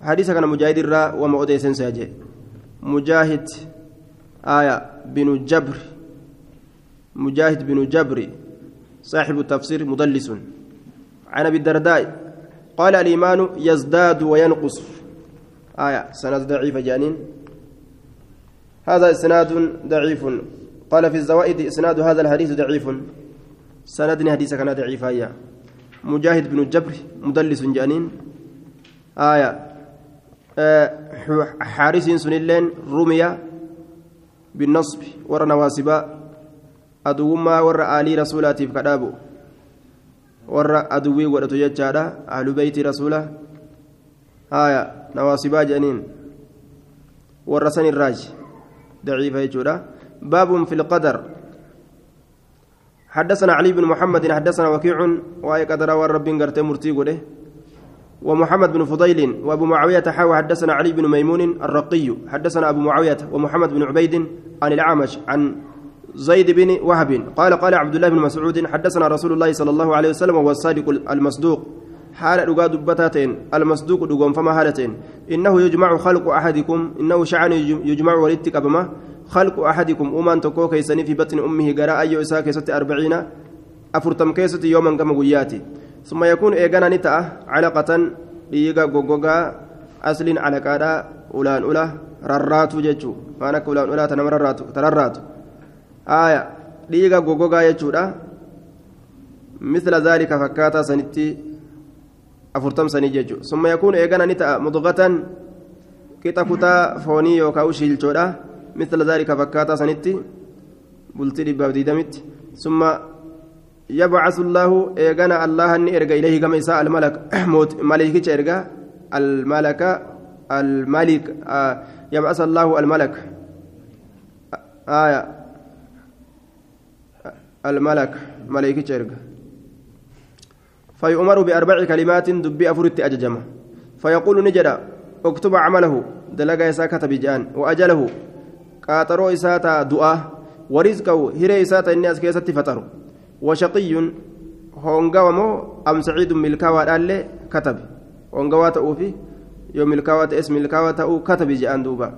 حديث كان مجاهد الراء وما أديسن ساجي مجاهد آية بن جبر. مجاهد بن جبر صاحب التفسير مدلس. عن أبي الدرداء قال الإيمان يزداد وينقص. آية سند ضعيف جانين. هذا إسناد ضعيف. قال في الزوائد إسناد هذا الحديث ضعيف. سند حديث كان ضعيفا مجاهد بن جبر مدلس جانين. آية آه حارس سنلين رمي بالنصب ور نواسبا أدوما ور آلي رسولاتي كدابو warra aduwwii godhatu jechaadha ahlu beeyti rasuula haya nawaasibaa jedhaniin warra san irraaji daciifa jechuudha باب في القدر حدثنا علي بن محمد حدثنا وكيع وأي قدر والرب قرت مرتي ومحمد بن فضيل وأبو معاوية حاوى حدثنا علي بن ميمون الرقي حدثنا أبو معاوية ومحمد بن عبيد عن الأعمش عن زيد بن وهب. قال قال عبد الله بن مسعود حدثنا رسول الله صلى الله عليه وسلم وهو الصادق المصدوق. حال رقا دبتاتين المصدوق دقوم فما هالتين. إنه يجمع خلق أحدكم إنه شعن يجمع ولدتك بما خلق أحدكم. أمان تكو كيسني في بطن أمه قراء أي إساء كيست أربعين أفرتم كيست يوما كما قياتي. ثم يكون إيقانا نتأ علقة ليقا قوقوقا أصل على كادا أولان أولا رراتو جيتشو فأنا أولان أولا تنم رراتو ترراتو آية dhiiga gogogaa jechuudha misla zaalika fakkaataa sanitti afurtam sanii jechuudha summa yakuun eegana ni ta'a mudqatan qixa kutaa foonii yookaan shiilchoodha misla zaalika fakkaataa sanitti bultii dhibbaaf diidamitti summa يبعث الله إيغانا الله أني إرجع إليه كما يساء الملك *clears throat* موت ملكك إرجع الملك الملك آه يبعث الله الملك. آية الملك ملائكة إرجع فيؤمر بأربع كلمات دبي أفرت أججمة فيقول نجدا اكتب عمله. دلقا إسا كتب جان. وأجله قاطرو إساتا دعاء. ورزقه هري إساتا الناس كيست فتروا وشقي. هونغا مو أم سعيد ملكاوى اللي كتب هونغا تأوفي. يوم ملكاوى اسم ملكاوى تأو كتب جان دوبا.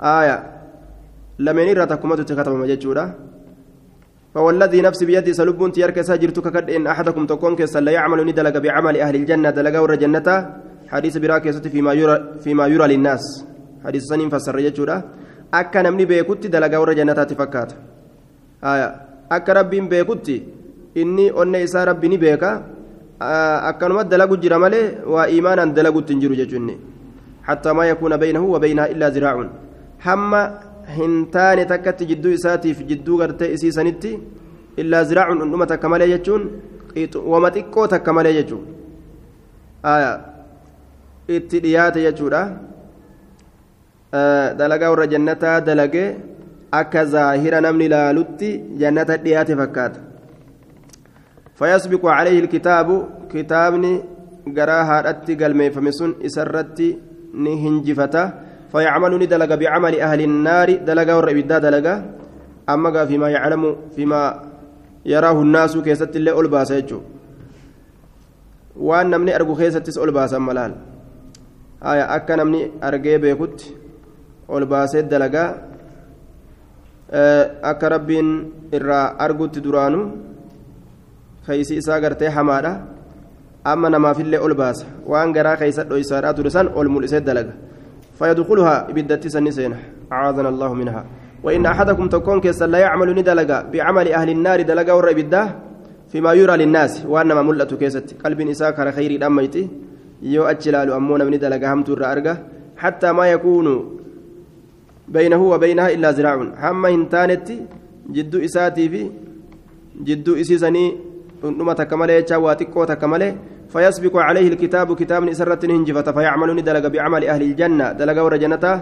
آية. لمن رتكمت تكتب مججورا فوالذي نفسي بيدي سلبون تيارك ساجرتك كد إن أحدكم تكون كسل لا يعمل ندلق بعمل أهل الجنة دلقا ور جنة. حديث براكة فيما يرى فيما يرى للناس. حديث سنين فسر يجورا أكا نمني بيكوت دلقا ور جنة تفكات آية أكا ربي بيكوت إني أن إسا ربي نبيكا أكنما دلقوا جرمالي وإيمانا دلقوا تنجروا ججني حتى ما يكون بينه وبينها إلا ذراع حما hin taane takkatti jidduu isaatiif jidduu gartee isii sanitti illaa ziraacun dhundhuma takka malee jechuun wama xiqqoo takka malee jechuun itti dhiyaate jechuudha dalagaa warra jannataa dalagee akka zaahira namni laalutti jannata dhiyaate fakkaata. Fayasbiqu calayhi ilkitaabu kitaabni garaa haadhatti galmeeffame sun isarratti ni hinjifata. Fayacmalu ni dalaga bicamali ahli naari dalagaa warra ibiddaa dalaga ammagaa fimaa yaclamu fimaa yaraahu nnaasuu keessatti illee ol baasa jechuu waan namni argu keessattis ol baasan malaal akka namni argee beekutti ol baasee dalagaa akka rabbiin irraa argutti duraanu keeysi isaa gartee hamaadha. Amma namaafillee ol baasa. Waan garaa keeysa dhoysaadhaa ture san ol mul'isee dalaga. فيدخلها إبدت سنسين أعاذنا الله منها وإن أحدكم تكون كيسا لا يعمل ندلقا بعمل أهل النار دلقا إبدا فيما يرى للناس وأنما ملة كيست قلب على خير الأميتي يو أجلال أمونا من دلقا همت الرأرقة حتى ما يكون بينه وبينها إلا زراع حما هنتانت جدو إساتي في جدو إسيسني نما تكمله واتقو تكمله فيسبق عليه الكتاب كتاب إسرة هنجفة فيعمل دلق بعمل أهل الجنة دلق ور جنته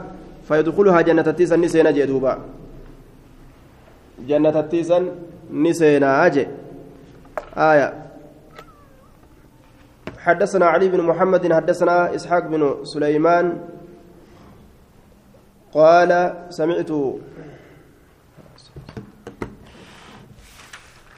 فيدخلها جنة تيسا نسينا جدوبا جنة تيسا نسينا أجي آية. حدثنا علي بن محمد حدثنا إسحاق بن سليمان قال سمعت